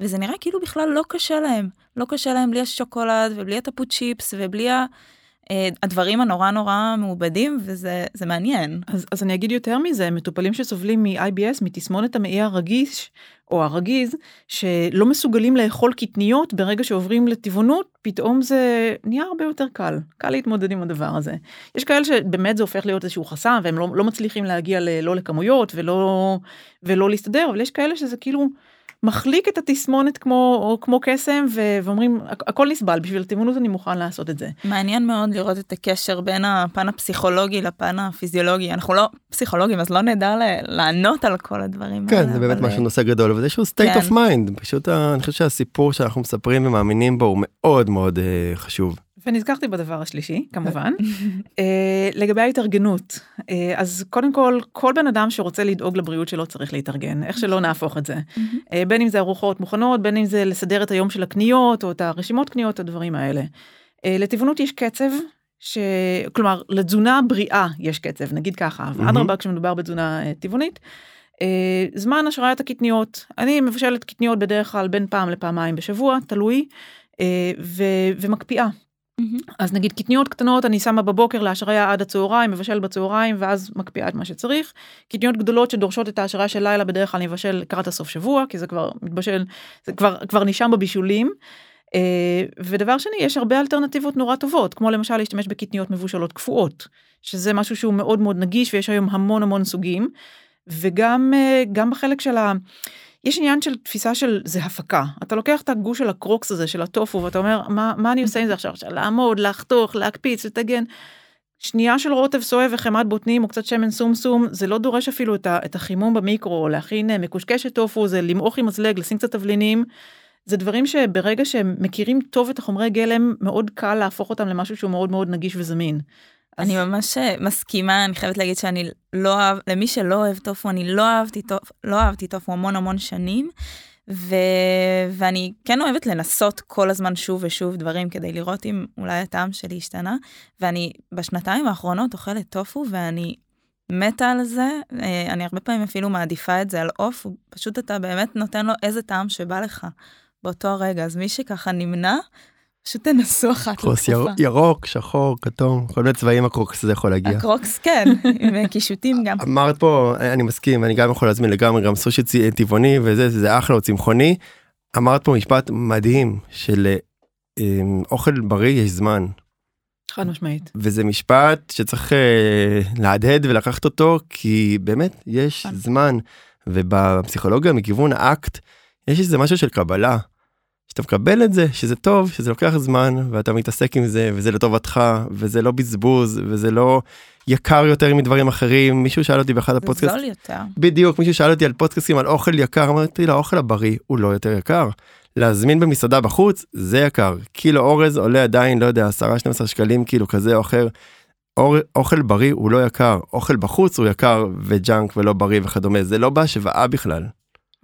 וזה נראה כאילו בכלל לא קשה להם לא קשה להם בלי השוקולד ובלי הטפות צ'יפס ובלי ה... הדברים הנורא נורא מעובדים וזה זה מעניין. אז, אז אני אגיד יותר מזה מטופלים שסובלים מ-IBS מתסמונת המעי הרגיש או הרגיז שלא מסוגלים לאכול קטניות ברגע שעוברים לטבעונות פתאום זה נהיה הרבה יותר קל קל להתמודד עם הדבר הזה. יש כאלה שבאמת זה הופך להיות איזשהו חסם והם לא, לא מצליחים להגיע ל, לא לכמויות ולא ולא להסתדר אבל יש כאלה שזה כאילו. מחליק את התסמונת כמו כמו קסם ואומרים הכל נסבל בשביל הטבעונות אני מוכן לעשות את זה. מעניין מאוד לראות את הקשר בין הפן הפסיכולוגי לפן הפיזיולוגי אנחנו לא פסיכולוגים אז לא נדע לענות על כל הדברים כן זה באמת משהו נושא גדול וזה שהוא state of mind פשוט אני חושב שהסיפור שאנחנו מספרים ומאמינים בו הוא מאוד מאוד חשוב. ונזכרתי בדבר השלישי, כמובן. אה, לגבי ההתארגנות, אה, אז קודם כל, כל בן אדם שרוצה לדאוג לבריאות שלו צריך להתארגן, איך שלא נהפוך את זה. אה, בין אם זה ארוחות מוכנות, בין אם זה לסדר את היום של הקניות, או את הרשימות קניות, הדברים האלה. אה, לטבעונות יש קצב, ש... כלומר, לתזונה בריאה יש קצב, נגיד ככה, ואדרבה כשמדובר בתזונה אה, טבעונית. אה, זמן השריית הקטניות, אני מבשלת קטניות בדרך כלל בין פעם לפעמיים בשבוע, תלוי, ו... ומקפיאה. אז נגיד קטניות קטנות אני שמה בבוקר להשריה עד הצהריים, מבשל בצהריים ואז מקפיאה את מה שצריך. קטניות גדולות שדורשות את ההשריה של לילה בדרך כלל אני מבשל לקראת הסוף שבוע, כי זה כבר מתבשל, זה כבר, כבר נשאם בבישולים. אה, ודבר שני, יש הרבה אלטרנטיבות נורא טובות, כמו למשל להשתמש בקטניות מבושלות קפואות, שזה משהו שהוא מאוד מאוד נגיש ויש היום המון המון סוגים. וגם אה, גם בחלק של ה... יש עניין של תפיסה של זה הפקה. אתה לוקח את הגוש של הקרוקס הזה של הטופו ואתה אומר מה, מה אני עושה עם זה עכשיו? לעמוד, לחתוך, להקפיץ, לטגן. שנייה של רוטב סואב וחמת בוטנים או קצת שמן סום סום זה לא דורש אפילו את, ה, את החימום במיקרו או להכין אה, מקושקשת טופו זה למעוך עם מזלג לשים קצת תבלינים. זה דברים שברגע שהם מכירים טוב את החומרי גלם מאוד קל להפוך אותם למשהו שהוא מאוד מאוד נגיש וזמין. אני ממש אה, מסכימה, אני חייבת להגיד שאני לא אוהב, למי שלא אוהב טופו, אני לא אהבתי טופו, לא אהבתי טופו המון המון שנים, ו... ואני כן אוהבת לנסות כל הזמן שוב ושוב דברים כדי לראות אם אולי הטעם שלי השתנה, ואני בשנתיים האחרונות אוכלת טופו ואני מתה על זה, אה, אני הרבה פעמים אפילו מעדיפה את זה על עוף, פשוט אתה באמת נותן לו איזה טעם שבא לך באותו הרגע, אז מי שככה נמנע, פשוט תנסו אחת כוס יר, ירוק, שחור, כתום, כל מיני צבעים הקרוקס זה יכול להגיע. הקרוקס כן, עם קישוטים גם. אמרת פה, אני מסכים, אני גם יכול להזמין לגמרי גם סושי טבעוני וזה, זה אחלה או צמחוני. אמרת פה משפט מדהים של אה, אוכל בריא יש זמן. חד משמעית. וזה משפט שצריך אה, להדהד ולקחת אותו כי באמת יש זמן ובפסיכולוגיה מכיוון האקט יש איזה משהו של קבלה. שאתה מקבל את זה שזה טוב שזה לוקח זמן ואתה מתעסק עם זה וזה לטובתך וזה לא בזבוז וזה לא יקר יותר מדברים אחרים מישהו שאל אותי באחד הפודקאסט זה זול יותר בדיוק מישהו שאל אותי על פודקאסטים על אוכל יקר אמרתי לו האוכל הבריא הוא לא יותר יקר. להזמין במסעדה בחוץ זה יקר קילו אורז עולה עדיין לא יודע 10-12 שקלים כאילו כזה או אחר. אור, אוכל בריא הוא לא יקר אוכל בחוץ הוא יקר וג'אנק ולא בריא וכדומה זה לא בהשוואה בכלל.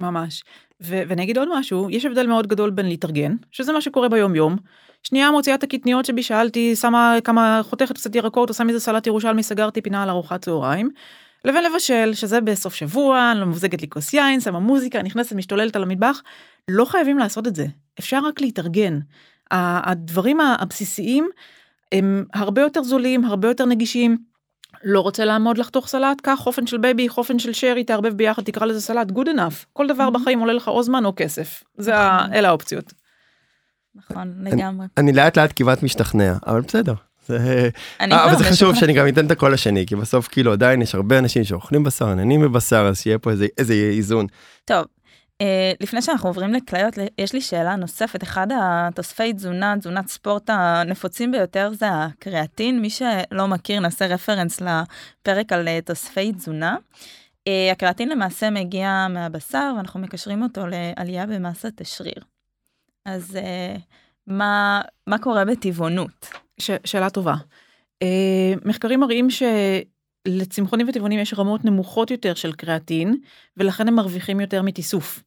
ממש. ואני אגיד עוד משהו, יש הבדל מאוד גדול בין להתארגן, שזה מה שקורה ביום יום. שנייה מוציאה את הקטניות שבישלתי, שמה כמה, חותכת קצת ירקות, עושה מזה סלט ירושלמי, סגרתי פינה על ארוחת צהריים. לבין לבשל, שזה בסוף שבוע, אני לא מוזגת לי כוס יין, שמה מוזיקה, נכנסת, משתוללת על המטבח. לא חייבים לעשות את זה, אפשר רק להתארגן. הדברים הבסיסיים הם הרבה יותר זולים, הרבה יותר נגישים. לא רוצה לעמוד לחתוך סלט, קח חופן של בייבי, חופן של שרי, תערבב ביחד, תקרא לזה סלט, good enough. כל דבר mm-hmm. בחיים עולה לך או זמן או כסף. זה ה... אלה האופציות. נכון, לגמרי. אני לאט לאט כמעט משתכנע, אבל בסדר. זה... אה, אבל זה חשוב שאני גם אתן את הקול השני, כי בסוף כאילו עדיין יש הרבה אנשים שאוכלים בשר, נהנים בבשר, אז שיהיה פה איזה, איזה איזון. טוב, לפני שאנחנו עוברים לכליות, יש לי שאלה נוספת. אחד התוספי תזונה, תזונת ספורט הנפוצים ביותר זה הקריאטין. מי שלא מכיר, נעשה רפרנס לפרק על אה, תוספי תזונה. אה, הקריאטין למעשה מגיע מהבשר, ואנחנו מקשרים אותו לעלייה במסת השריר. אז מה, מה קורה בטבעונות? ש, שאלה טובה. מחקרים מראים שלצמחונים וטבעונים יש רמות נמוכות יותר של קריאטין, ולכן הם מרוויחים יותר מתיסוף.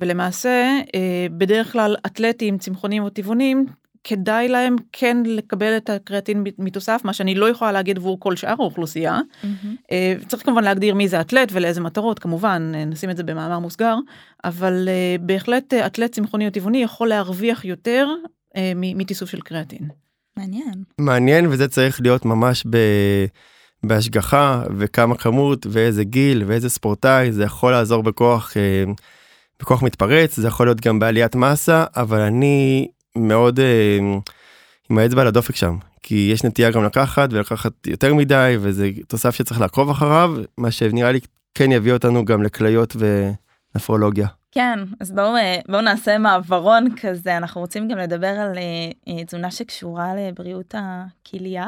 ולמעשה, אה, בדרך כלל אתלטים, צמחונים או טבעונים, כדאי להם כן לקבל את הקריאטין מתוסף, מה שאני לא יכולה להגיד עבור כל שאר האוכלוסייה. Mm-hmm. צריך כמובן להגדיר מי זה אתלט ולאיזה מטרות, כמובן, אה, נשים את זה במאמר מוסגר, אבל בהחלט אתלט צמחוני או טבעוני יכול להרוויח יותר מתיסוף של קריאטין. מעניין. מעניין, וזה צריך להיות ממש ב... בהשגחה, וכמה כמות, ואיזה גיל, ואיזה ספורטאי, זה יכול לעזור בכוח. בכוח מתפרץ, זה יכול להיות גם בעליית מסה, אבל אני מאוד אה, עם האצבע על הדופק שם, כי יש נטייה גם לקחת ולקחת יותר מדי, וזה תוסף שצריך לעקוב אחריו, מה שנראה לי כן יביא אותנו גם לכליות ונפרולוגיה. כן, אז בואו אה, בוא נעשה מעברון כזה, אנחנו רוצים גם לדבר על אה, אה, תזונה שקשורה לבריאות הכליה.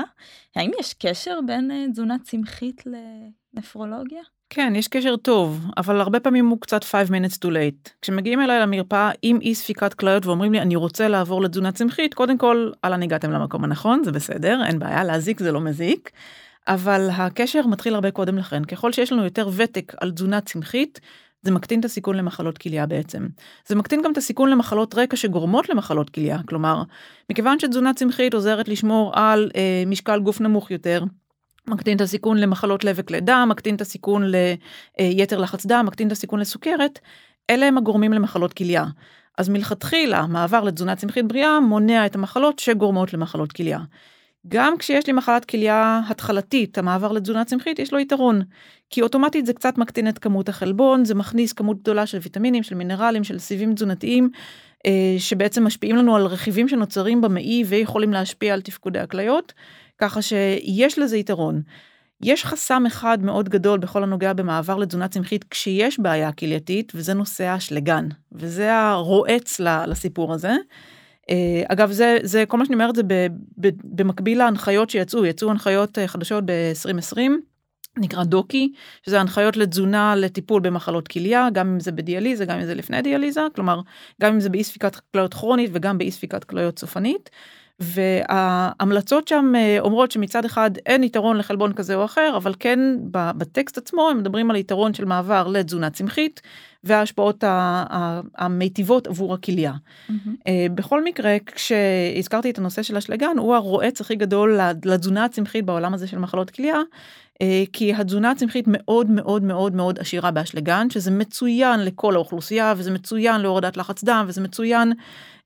האם יש קשר בין תזונה צמחית לנפרולוגיה? כן, יש קשר טוב, אבל הרבה פעמים הוא קצת 5 minutes too late. כשמגיעים אליי למרפאה עם אי ספיקת כליות ואומרים לי, אני רוצה לעבור לתזונה צמחית, קודם כל, אהלן הגעתם למקום הנכון, זה בסדר, אין בעיה, להזיק זה לא מזיק. אבל הקשר מתחיל הרבה קודם לכן. ככל שיש לנו יותר ותק על תזונה צמחית, זה מקטין את הסיכון למחלות כליה בעצם. זה מקטין גם את הסיכון למחלות רקע שגורמות למחלות כליה. כלומר, מכיוון שתזונה צמחית עוזרת לשמור על אה, משקל גוף נמוך יותר, מקטין את הסיכון למחלות לב וכלי דם, מקטין את הסיכון ליתר לחץ דם, מקטין את הסיכון לסוכרת, אלה הם הגורמים למחלות כליה. אז מלכתחילה, מעבר לתזונה צמחית בריאה מונע את המחלות שגורמות למחלות כליה. גם כשיש לי מחלת כליה התחלתית, המעבר לתזונה צמחית, יש לו יתרון. כי אוטומטית זה קצת מקטין את כמות החלבון, זה מכניס כמות גדולה של ויטמינים, של מינרלים, של סיבים תזונתיים, שבעצם משפיעים לנו על רכיבים שנוצרים במעי ויכולים להשפיע על תפקודי הכליות, ככה שיש לזה יתרון. יש חסם אחד מאוד גדול בכל הנוגע במעבר לתזונה צמחית כשיש בעיה כלייתית, וזה נושא האשלגן, וזה הרועץ לסיפור הזה. אה, אגב זה זה כל מה שאני אומרת זה במקביל להנחיות שיצאו יצאו הנחיות אה, חדשות ב-2020 נקרא דוקי שזה הנחיות לתזונה לטיפול במחלות כליה גם אם זה בדיאליזה גם אם זה לפני דיאליזה כלומר גם אם זה באי ספיקת כליות כרונית וגם באי ספיקת כליות סופנית. וההמלצות שם אה, אומרות שמצד אחד אין יתרון לחלבון כזה או אחר אבל כן בטקסט עצמו הם מדברים על יתרון של מעבר לתזונה צמחית וההשפעות המיטיבות עבור הכליה. Mm-hmm. בכל מקרה כשהזכרתי את הנושא של אשלגן הוא הרועץ הכי גדול לתזונה הצמחית בעולם הזה של מחלות כליה. אה, כי התזונה הצמחית מאוד מאוד מאוד מאוד עשירה באשלגן שזה מצוין לכל האוכלוסייה וזה מצוין להורדת לחץ דם וזה מצוין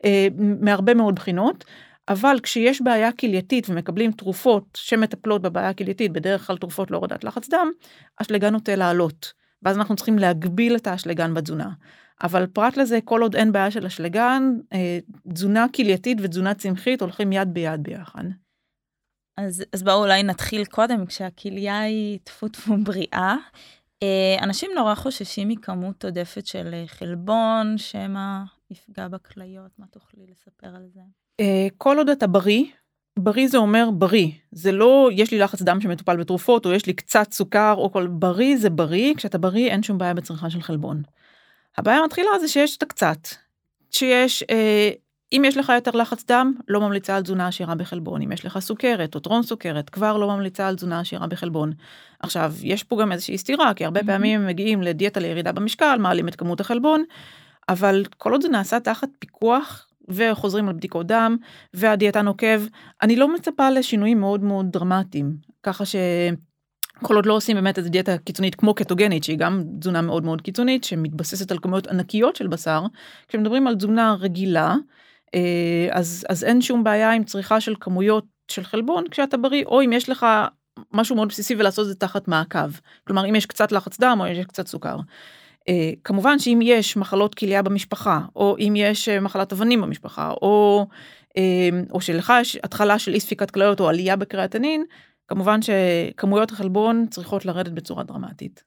אה, מהרבה מאוד בחינות. אבל כשיש בעיה כלייתית ומקבלים תרופות שמטפלות בבעיה הכלייתית, בדרך כלל תרופות להורדת לחץ דם, אשלגן נוטה לעלות. ואז אנחנו צריכים להגביל את האשלגן בתזונה. אבל פרט לזה, כל עוד אין בעיה של אשלגן, אה, תזונה כלייתית ותזונה צמחית הולכים יד ביד ביחד. אז, אז בואו אולי נתחיל קודם, כשהכליה היא טפו טפו (laughs) בריאה. אה, אנשים נורא חוששים מכמות עודפת של אה, חלבון, שמא יפגע בכליות, מה תוכלי לספר על זה? כל עוד אתה בריא, בריא זה אומר בריא, זה לא יש לי לחץ דם שמטופל בתרופות או יש לי קצת סוכר או כל בריא זה בריא, כשאתה בריא אין שום בעיה בצריכה של חלבון. הבעיה מתחילה זה שיש את הקצת, שיש, אה, אם יש לך יותר לחץ דם, לא ממליצה על תזונה עשירה בחלבון, אם יש לך סוכרת או טרום סוכרת, כבר לא ממליצה על תזונה עשירה בחלבון. עכשיו, יש פה גם איזושהי סתירה, כי הרבה mm-hmm. פעמים מגיעים לדיאטה לירידה במשקל, מעלים את כמות החלבון, אבל כל עוד זה נעשה תחת פיקוח וחוזרים על בדיקות דם והדיאטה נוקב, אני לא מצפה לשינויים מאוד מאוד דרמטיים, ככה ש... כל עוד לא עושים באמת איזה דיאטה קיצונית כמו קטוגנית שהיא גם תזונה מאוד מאוד קיצונית שמתבססת על כמויות ענקיות של בשר כשמדברים על תזונה רגילה אה, אז אז אין שום בעיה עם צריכה של כמויות של חלבון כשאתה בריא או אם יש לך משהו מאוד בסיסי ולעשות את זה תחת מעקב כלומר אם יש קצת לחץ דם או יש קצת סוכר. אה, כמובן שאם יש מחלות כליה במשפחה, או אם יש אה, מחלת אבנים במשפחה, או, אה, או שלך יש התחלה של אי ספיקת כליות או עלייה בקריאטנין, כמובן שכמויות החלבון צריכות לרדת בצורה דרמטית.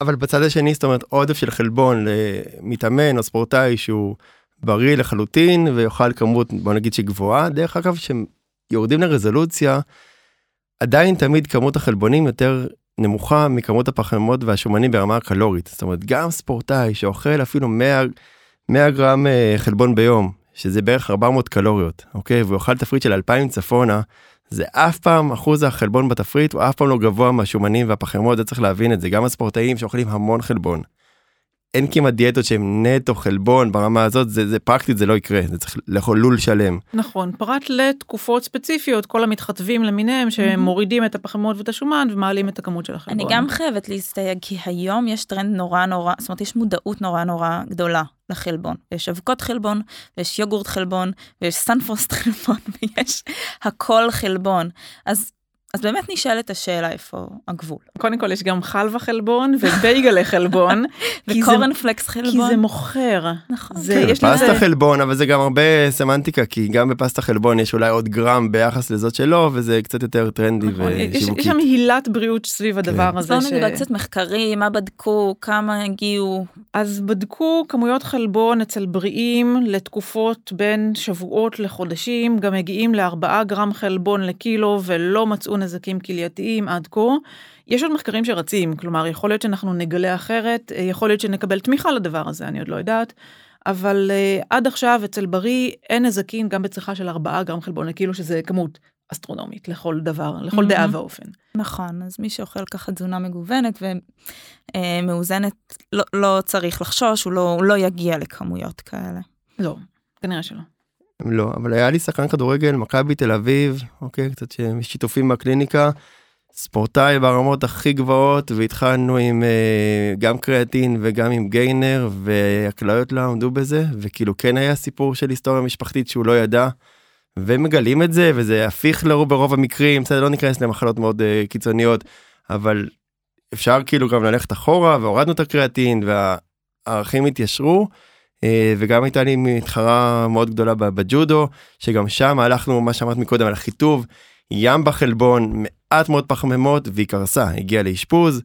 אבל בצד השני, זאת אומרת, עודף של חלבון למתאמן או ספורטאי שהוא בריא לחלוטין ויאכל כמות, בוא נגיד שהיא גבוהה, דרך אגב, שיורדים לרזולוציה, עדיין תמיד כמות החלבונים יותר נמוכה מכמות הפחמימות והשומנים ברמה הקלורית. זאת אומרת, גם ספורטאי שאוכל אפילו 100, 100 גרם אה, חלבון ביום, שזה בערך 400 קלוריות, אוקיי? והוא אוכל תפריט של 2,000 צפונה, זה אף פעם אחוז החלבון בתפריט הוא אף פעם לא גבוה מהשומנים והפחמימות, זה צריך להבין את זה. גם הספורטאים שאוכלים המון חלבון. אין כמעט דיאטות שהן נטו חלבון ברמה הזאת זה, זה פרקטית זה לא יקרה זה צריך לאכול לול שלם. נכון פרט לתקופות ספציפיות כל המתחטבים למיניהם שמורידים את הפחמות ואת השומן ומעלים את הכמות של החלבון. אני גם חייבת להסתייג כי היום יש טרנד נורא נורא זאת אומרת יש מודעות נורא נורא גדולה לחלבון יש אבקות חלבון ויש יוגורט חלבון ויש סנפרוסט (laughs) חלבון ויש הכל חלבון אז אז באמת נשאלת השאלה איפה הגבול. קודם כל יש גם חלבה חלבון (laughs) ובייגלה חלבון. וקורנפלקס חלבון. כי זה מוכר. נכון. זה, כן, פסטה זה... חלבון אבל זה גם הרבה סמנטיקה כי גם בפסטה חלבון יש אולי עוד גרם ביחס לזאת שלו וזה קצת יותר טרנדי נכון. ושיווקי. יש, יש שם הילת בריאות סביב כן. הדבר הזה. אז בואו נגיד קצת מחקרים מה בדקו כמה הגיעו. אז בדקו כמויות חלבון אצל בריאים לתקופות בין שבועות לחודשים גם מגיעים לארבעה גרם חלבון לקילו ולא מצאו נזקים כלייתיים עד כה. יש עוד מחקרים שרצים, כלומר, יכול להיות שאנחנו נגלה אחרת, אה, יכול להיות שנקבל תמיכה לדבר הזה, אני עוד לא יודעת. אבל uh, עד עכשיו אצל בריא אין נזקים גם בצריכה של 4 גרם חלבון, כאילו שזה כמות אסטרונומית לכל דבר, לכל דעה ואופן. נכון, אז מי שאוכל ככה תזונה מגוונת ומאוזנת, לא, לא צריך לחשוש, הוא לא, הוא לא יגיע לכמויות כאלה. לא, כנראה שלא. לא, אבל היה לי שחקן כדורגל, מכבי תל אביב, אוקיי, קצת שיתופים בקליניקה, ספורטאי ברמות הכי גבוהות, והתחלנו עם אה, גם קריאטין וגם עם גיינר, והכליות לא עמדו בזה, וכאילו כן היה סיפור של היסטוריה משפחתית שהוא לא ידע. ומגלים את זה וזה הפיך לרוב ברוב המקרים בסדר לא ניכנס למחלות מאוד uh, קיצוניות אבל אפשר כאילו גם ללכת אחורה והורדנו את הקריאטין והערכים התיישרו וגם הייתה לי מתחרה מאוד גדולה בג'ודו שגם שם הלכנו מה שאמרת מקודם על החיטוב ים בחלבון מעט מאוד פחמימות והיא קרסה הגיעה לאשפוז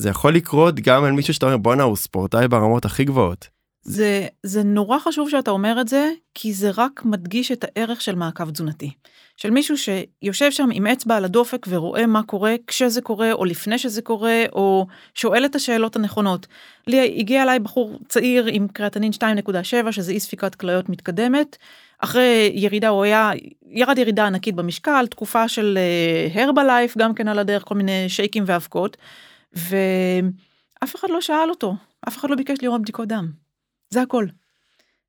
זה יכול לקרות גם על מישהו שאתה אומר בואנה הוא ספורטאי ברמות הכי גבוהות. זה, זה נורא חשוב שאתה אומר את זה, כי זה רק מדגיש את הערך של מעקב תזונתי. של מישהו שיושב שם עם אצבע על הדופק ורואה מה קורה כשזה קורה, או לפני שזה קורה, או שואל את השאלות הנכונות. לי הגיע אליי בחור צעיר עם קריאטנין 2.7, שזה אי ספיקת כליות מתקדמת. אחרי ירידה, הוא היה, ירד ירידה ענקית במשקל, תקופה של הרבלייף, uh, גם כן על הדרך, כל מיני שייקים ואבקות. ואף אחד לא שאל אותו, אף אחד לא ביקש לראות בדיקות דם. זה הכל.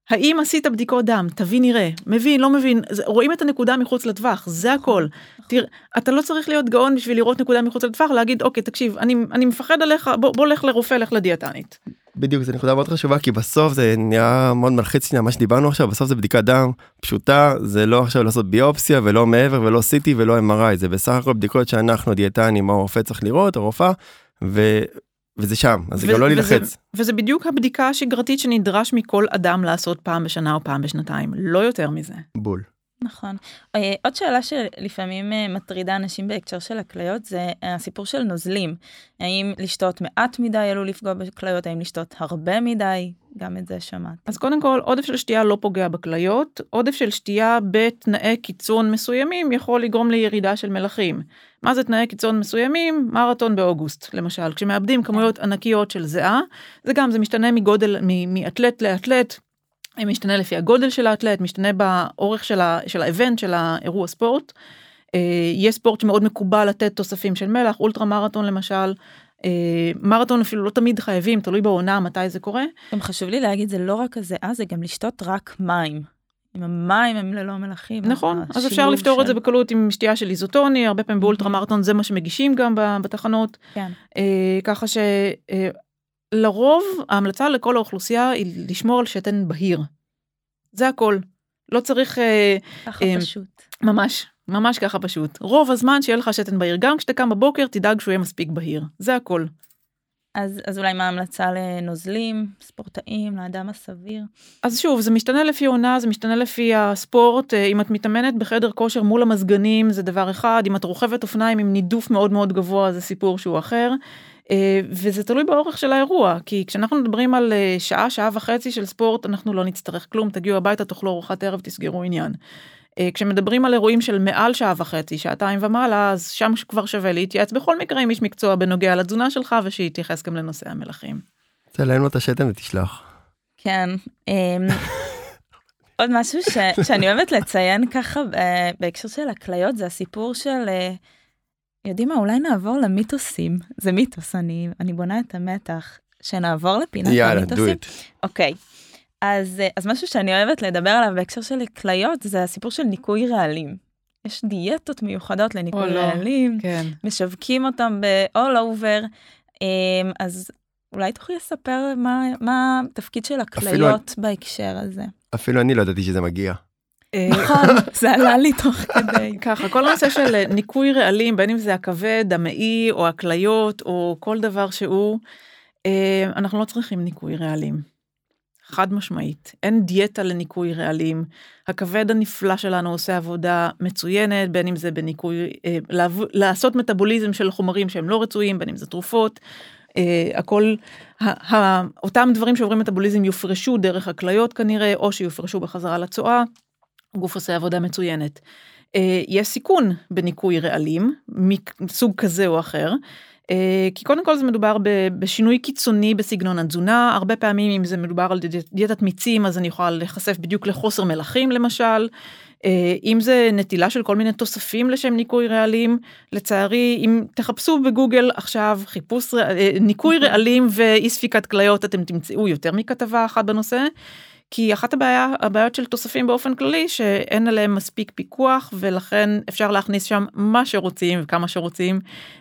האם עשית בדיקות דם? תביא נראה. מבין, לא מבין, רואים את הנקודה מחוץ לטווח, זה הכל. תראה, אתה לא צריך להיות גאון בשביל לראות נקודה מחוץ לטווח, להגיד, אוקיי, תקשיב, אני, אני מפחד עליך, בוא, בוא לך לרופא, לך לדיאטנית. בדיוק, זו נקודה מאוד חשובה, כי בסוף זה נראה מאוד מלחיץ מה שדיברנו עכשיו, בסוף זה בדיקת דם פשוטה, זה לא עכשיו לעשות ביופסיה, ולא מעבר, ולא CT, ולא MRI, זה בסך הכל בדיקות שאנחנו, דיאטנים, או הרופא צריך לראות, הרופאה, ו... וזה שם, אז זה גם לא להילחץ. וזה, וזה בדיוק הבדיקה השגרתית שנדרש מכל אדם לעשות פעם בשנה או פעם בשנתיים, לא יותר מזה. בול. נכון. אה, עוד שאלה שלפעמים אה, מטרידה אנשים בהקשר של הכליות זה הסיפור של נוזלים. האם לשתות מעט מדי עלול לפגוע בכליות, האם לשתות הרבה מדי, גם את זה שמעת. אז קודם כל, עודף של שתייה לא פוגע בכליות, עודף של שתייה בתנאי קיצון מסוימים יכול לגרום לירידה של מלחים. מה זה תנאי קיצון מסוימים? מרתון באוגוסט, למשל. כשמאבדים כמויות ענקיות של זיעה, זה גם, זה משתנה מגודל, מאתלט לאתלט, משתנה לפי הגודל של האתלט, משתנה באורך של, ה, של האבנט, של האירוע ספורט. אה, יש ספורט שמאוד מקובל לתת תוספים של מלח, אולטרה מרתון למשל. אה, מרתון אפילו לא תמיד חייבים, תלוי בעונה מתי זה קורה. גם חשוב לי להגיד, זה לא רק הזיעה, זה גם לשתות רק מים. אם המים הם ללא מלחים. נכון, אז אפשר לפתור של... את זה בקלות עם שתייה של איזוטוני, הרבה פעמים באולטרה מרתון זה מה שמגישים גם בתחנות. כן. אה, ככה ש... אה, ההמלצה לכל האוכלוסייה היא לשמור על שתן בהיר. זה הכל. לא צריך... אה, ככה אה, פשוט. ממש, ממש ככה פשוט. רוב הזמן שיהיה לך שתן בהיר. גם כשאתה קם בבוקר תדאג שהוא יהיה מספיק בהיר. זה הכל. אז, אז אולי מה ההמלצה לנוזלים, ספורטאים, לאדם הסביר? אז שוב, זה משתנה לפי עונה, זה משתנה לפי הספורט. אה, אם את מתאמנת בחדר כושר מול המזגנים זה דבר אחד, אם את רוכבת אופניים עם נידוף מאוד מאוד גבוה זה סיפור שהוא אחר. אה, וזה תלוי באורך של האירוע, כי כשאנחנו מדברים על אה, שעה, שעה וחצי של ספורט, אנחנו לא נצטרך כלום, תגיעו הביתה, תאכלו ארוחת ערב, תסגרו עניין. אה, כשמדברים על אירועים של מעל שעה וחצי, שעתיים ומעלה, אז שם כבר שווה להתייעץ בכל מקרה עם איש מקצוע בנוגע לתזונה שלך, ושיתייחס גם לנושא המלחים. תעלם לו את השתן ותשלח. כן. אמ, (laughs) עוד משהו ש, שאני אוהבת לציין ככה בהקשר של הכליות, זה הסיפור של... יודעים מה, אולי נעבור למיתוסים. זה מיתוס, אני, אני בונה את המתח. שנעבור לפינת יאללה, המיתוסים. יאללה, דו איט. אוקיי. אז, אז משהו שאני אוהבת לדבר עליו בהקשר של כליות, זה הסיפור של ניקוי רעלים. יש דיאטות מיוחדות לניקוי לא, רעלים, כן. משווקים אותם ב-all over, אמ, אז אולי תוכלי לספר מה, מה התפקיד של הכליות אפילו, בהקשר הזה. אפילו אני לא ידעתי שזה מגיע. אה, נכון, (laughs) זה עלה לי תוך כדי. (laughs) ככה, כל הנושא של אה, ניקוי רעלים, בין אם זה הכבד, המעי או הכליות או כל דבר שהוא, אה, אנחנו לא צריכים ניקוי רעלים. חד משמעית, אין דיאטה לניקוי רעלים. הכבד הנפלא שלנו עושה עבודה מצוינת, בין אם זה בניקוי, לעשות מטאבוליזם של חומרים שהם לא רצויים, בין אם זה תרופות. הכל, אותם דברים שעוברים מטאבוליזם יופרשו דרך הכליות כנראה, או שיופרשו בחזרה לצואה. הגוף עושה עבודה מצוינת. אה, יש סיכון בניקוי רעלים מסוג כזה או אחר. אה, כי קודם כל זה מדובר בשינוי קיצוני בסגנון התזונה, הרבה פעמים אם זה מדובר על דיאטת מיצים אז אני יכולה להיחשף בדיוק לחוסר מלחים למשל, אה, אם זה נטילה של כל מיני תוספים לשם ניקוי רעלים, לצערי אם תחפשו בגוגל עכשיו חיפוש ניקוי רעלים ואי ספיקת כליות אתם תמצאו יותר מכתבה אחת בנושא. כי אחת הבעיה, הבעיות של תוספים באופן כללי שאין עליהם מספיק פיקוח ולכן אפשר להכניס שם מה שרוצים וכמה שרוצים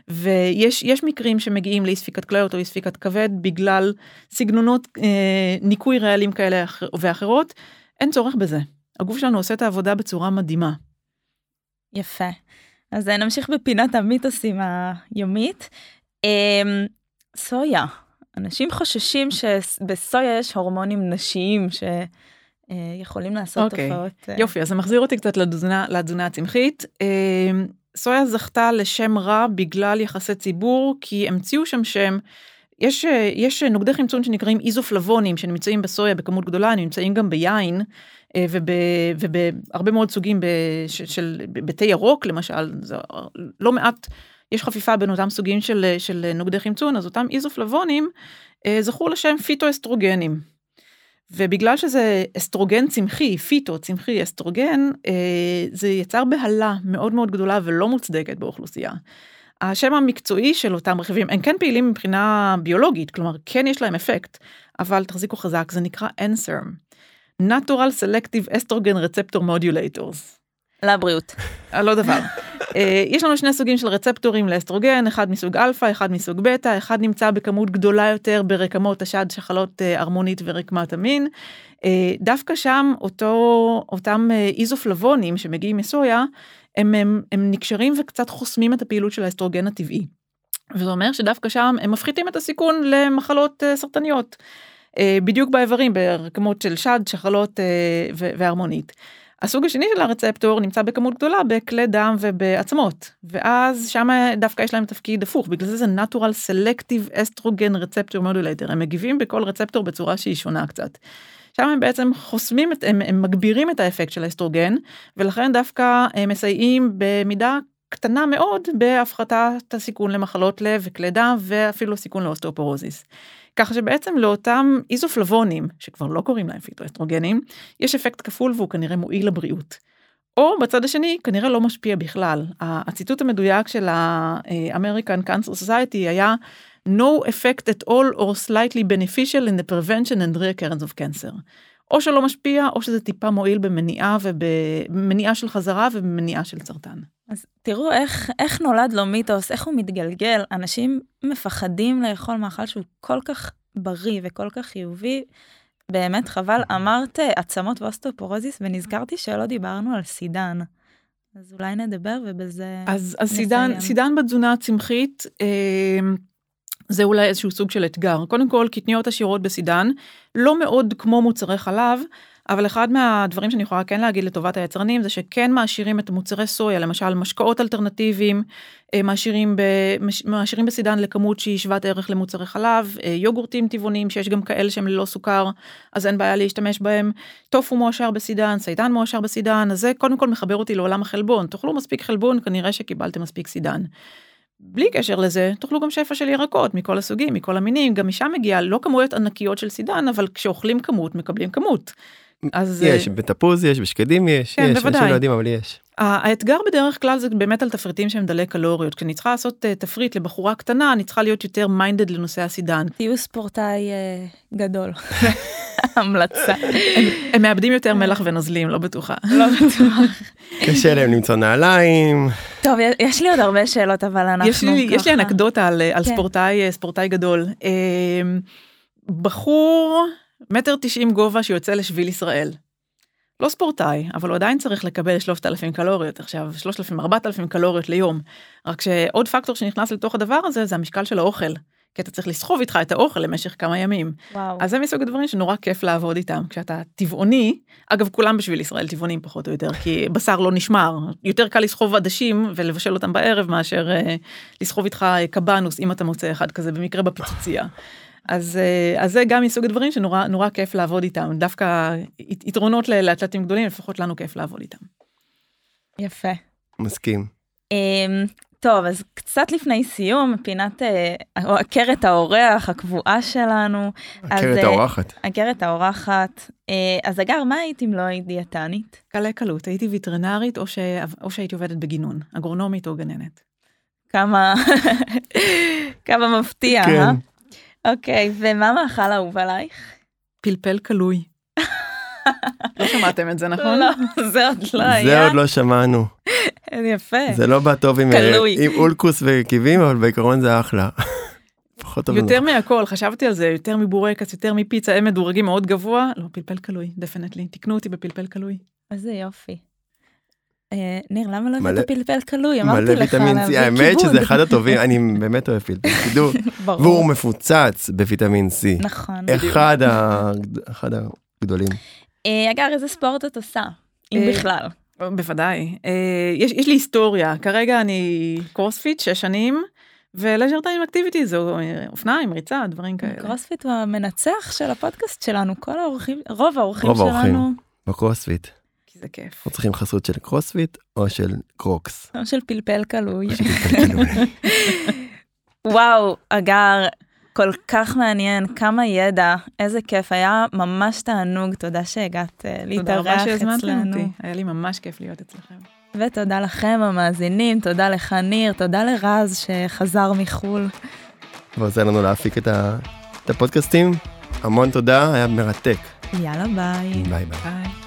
ויש מקרים שמגיעים לאי ספיקת כליות או אי ספיקת כבד בגלל סגנונות אה, ניקוי רעלים כאלה ואחרות אין צורך בזה הגוף שלנו עושה את העבודה בצורה מדהימה. יפה אז נמשיך בפינת המיתוסים היומית. אה, סויה אנשים חוששים שבסויה יש הורמונים נשיים שיכולים לעשות okay. אוקיי. תופעות. אה, יופי, אז זה מחזיר אותי קצת לתזונה, לתזונה הצמחית. אה, סויה זכתה לשם רע בגלל יחסי ציבור, כי המציאו שם שם. יש, יש נוגדי חמצון שנקראים איזופלבונים שנמצאים בסויה בכמות גדולה, נמצאים גם ביין אה, וב, ובהרבה מאוד סוגים של בתה ירוק למשל, זה לא מעט יש חפיפה בין אותם סוגים של, של נוגדי חמצון, אז אותם איזופלבונים אה, זכו לשם פיטואסטרוגנים. ובגלל שזה אסטרוגן צמחי, פיטו צמחי אסטרוגן, אה, זה יצר בהלה מאוד מאוד גדולה ולא מוצדקת באוכלוסייה. השם המקצועי של אותם רכיבים, הם כן פעילים מבחינה ביולוגית, כלומר כן יש להם אפקט, אבל תחזיקו חזק, זה נקרא NSERM, Natural Selective Estrogen Receptor Modulators. לבריאות. לא דבר. (laughs) אה, יש לנו שני סוגים של רצפטורים לאסטרוגן, אחד מסוג אלפא, אחד מסוג בטא, אחד נמצא בכמות גדולה יותר ברקמות השד, שחלות ערמונית אה, ורקמת המין. אה, דווקא שם אותו, אותם איזופלבונים שמגיעים מסויה, הם, הם, הם נקשרים וקצת חוסמים את הפעילות של האסטרוגן הטבעי. וזה אומר שדווקא שם הם מפחיתים את הסיכון למחלות סרטניות. בדיוק באיברים, ברקמות של שד, שחלות והרמונית. הסוג השני של הרצפטור נמצא בכמות גדולה בכלי דם ובעצמות ואז שם דווקא יש להם תפקיד הפוך בגלל זה זה natural selective estrogen receptor modulator הם מגיבים בכל רצפטור בצורה שהיא שונה קצת. שם הם בעצם חוסמים את הם, הם מגבירים את האפקט של האסטרוגן ולכן דווקא הם מסייעים במידה קטנה מאוד בהפחתת הסיכון למחלות לב וכלי דם ואפילו סיכון לאוסטאופורוזיס. ככה שבעצם לאותם איזופלבונים, שכבר לא קוראים להם פיטואסטרוגנים, יש אפקט כפול והוא כנראה מועיל לבריאות. או בצד השני כנראה לא משפיע בכלל. הציטוט המדויק של ה-American Cancer Society היה no effect at all or slightly beneficial in the prevention and recurrence of cancer. או שלא משפיע או שזה טיפה מועיל במניעה ובמניעה של חזרה ובמניעה של סרטן. אז תראו איך, איך נולד לו מיתוס, איך הוא מתגלגל. אנשים מפחדים לאכול מאכל שהוא כל כך בריא וכל כך חיובי. באמת חבל, אמרת עצמות ואוסטאופורוזיס ונזכרתי שלא דיברנו על סידן. אז אולי נדבר ובזה אז, אז סידן, סידן בתזונה הצמחית, אה, זה אולי איזשהו סוג של אתגר. קודם כל, קטניות עשירות בסידן, לא מאוד כמו מוצרי חלב, אבל אחד מהדברים שאני יכולה כן להגיד לטובת היצרנים זה שכן מעשירים את מוצרי סויה, למשל משקאות אלטרנטיביים, אה, מעשירים, ב, מעשירים בסידן לכמות שהיא שוות ערך למוצרי חלב, אה, יוגורטים טבעוניים שיש גם כאלה שהם ללא סוכר, אז אין בעיה להשתמש בהם, טופו מועשר בסידן, סיידן מועשר בסידן, אז זה קודם כל מחבר אותי לעולם החלבון, תאכלו מספיק חלבון, כנראה שקיבלתם מספיק סידן. בלי קשר לזה, תאכלו גם שפע של ירקות מכל הסוגים, מכל המינים, גם משם מגיעה לא כמויות ענקיות של סידן, אבל כשאוכלים כמות, מקבלים כמות. אז יש, בתפוז יש, בשקדים יש, כן, יש, בוודאי. אנשים לא יודעים אבל יש. האתגר בדרך כלל זה באמת על תפריטים שהם דלי קלוריות, כשאני צריכה לעשות uh, תפריט לבחורה קטנה, אני צריכה להיות יותר מיינדד לנושא הסידן. תהיו ספורטאי uh, גדול. (laughs) המלצה. הם, הם מאבדים יותר מלח ונוזלים, לא בטוחה. (laughs) לא בטוחה. קשה להם למצוא נעליים. טוב, יש לי עוד הרבה שאלות, אבל אנחנו יש לי, ככה... יש לי אנקדוטה על, על כן. ספורטאי, ספורטאי גדול. בחור מטר תשעים גובה שיוצא לשביל ישראל. לא ספורטאי, אבל הוא עדיין צריך לקבל 3,000 קלוריות, עכשיו 3,000-4,000 קלוריות ליום. רק שעוד פקטור שנכנס לתוך הדבר הזה זה המשקל של האוכל. כי אתה צריך לסחוב איתך את האוכל למשך כמה ימים. וואו. אז זה מסוג הדברים שנורא כיף לעבוד איתם. כשאתה טבעוני, אגב כולם בשביל ישראל טבעונים פחות או יותר, כי בשר לא נשמר. יותר קל לסחוב עדשים ולבשל אותם בערב מאשר אה, לסחוב איתך קבנוס אם אתה מוצא אחד כזה במקרה בפיצוצייה. אז, אה, אז זה גם מסוג הדברים שנורא נורא כיף לעבוד איתם, דווקא יתרונות לאתלטים גדולים, לפחות לנו כיף לעבוד איתם. יפה. מסכים. אמ, טוב, אז קצת לפני סיום, פינת אה, עקרת האורח הקבועה שלנו. אז, עקרת אה, האורחת. עקרת האורחת. אה, אז אגר, מה היית אם לא היית דיאטנית? קלה קלות, הייתי ויטרינרית או, ש... או שהייתי עובדת בגינון, אגרונומית או גננת. כמה, (laughs) כמה מפתיע, כן. אה? אוקיי, ומה מאכל אהוב עלייך? פלפל קלוי. (laughs) לא שמעתם את זה, נכון? לא, זה עוד לא היה. זה עוד לא שמענו. יפה. זה לא בא טוב עם קלוי. עם אולקוס וקיבים, אבל בעיקרון זה אחלה. (laughs) פחות. יותר מהכל, חשבתי על זה, יותר מבורקס, יותר מפיצה, הם מדורגים מאוד גבוה. לא, פלפל קלוי, definitely. תקנו אותי בפלפל קלוי. איזה יופי. אה, ניר, למה לא מלא- הבאת פלפל קלוי? אמרתי מלא לך ויטמין להביא C, האמת. שזה אחד (laughs) הטובים, אני באמת אוהב פלפל, תדעו. והוא מפוצץ בוויטמין C, נכון. אחד הגדולים. אה, הגר, איזה ספורט את עושה? אם אה, בכלל. בוודאי. יש, יש לי היסטוריה, כרגע אני קרוספיט, שש שנים, ו leisure time activity זו אה, אופניים, ריצה, דברים כאלה. קרוספיט הוא המנצח של הפודקאסט שלנו, כל האורחים, רוב האורחים רוב האורחים. שלנו, בקרוספיט, כי זה כיף. אנחנו צריכים חסות של קרוספיט או של קרוקס. או של פלפל קלוי. (laughs) וואו, הגר, כל כך מעניין, כמה ידע, איזה כיף, היה ממש תענוג, תודה שהגעת אה, תודה רבה להתארח שהזמנתם אצלנו. אותי, היה לי ממש כיף להיות אצלכם. ותודה לכם המאזינים, תודה לך ניר, תודה לרז שחזר מחו"ל. ועוזר לנו להפיק את ה- את הפודקאסטים. המון תודה, היה מרתק. יאללה ביי. ביי ביי. ביי.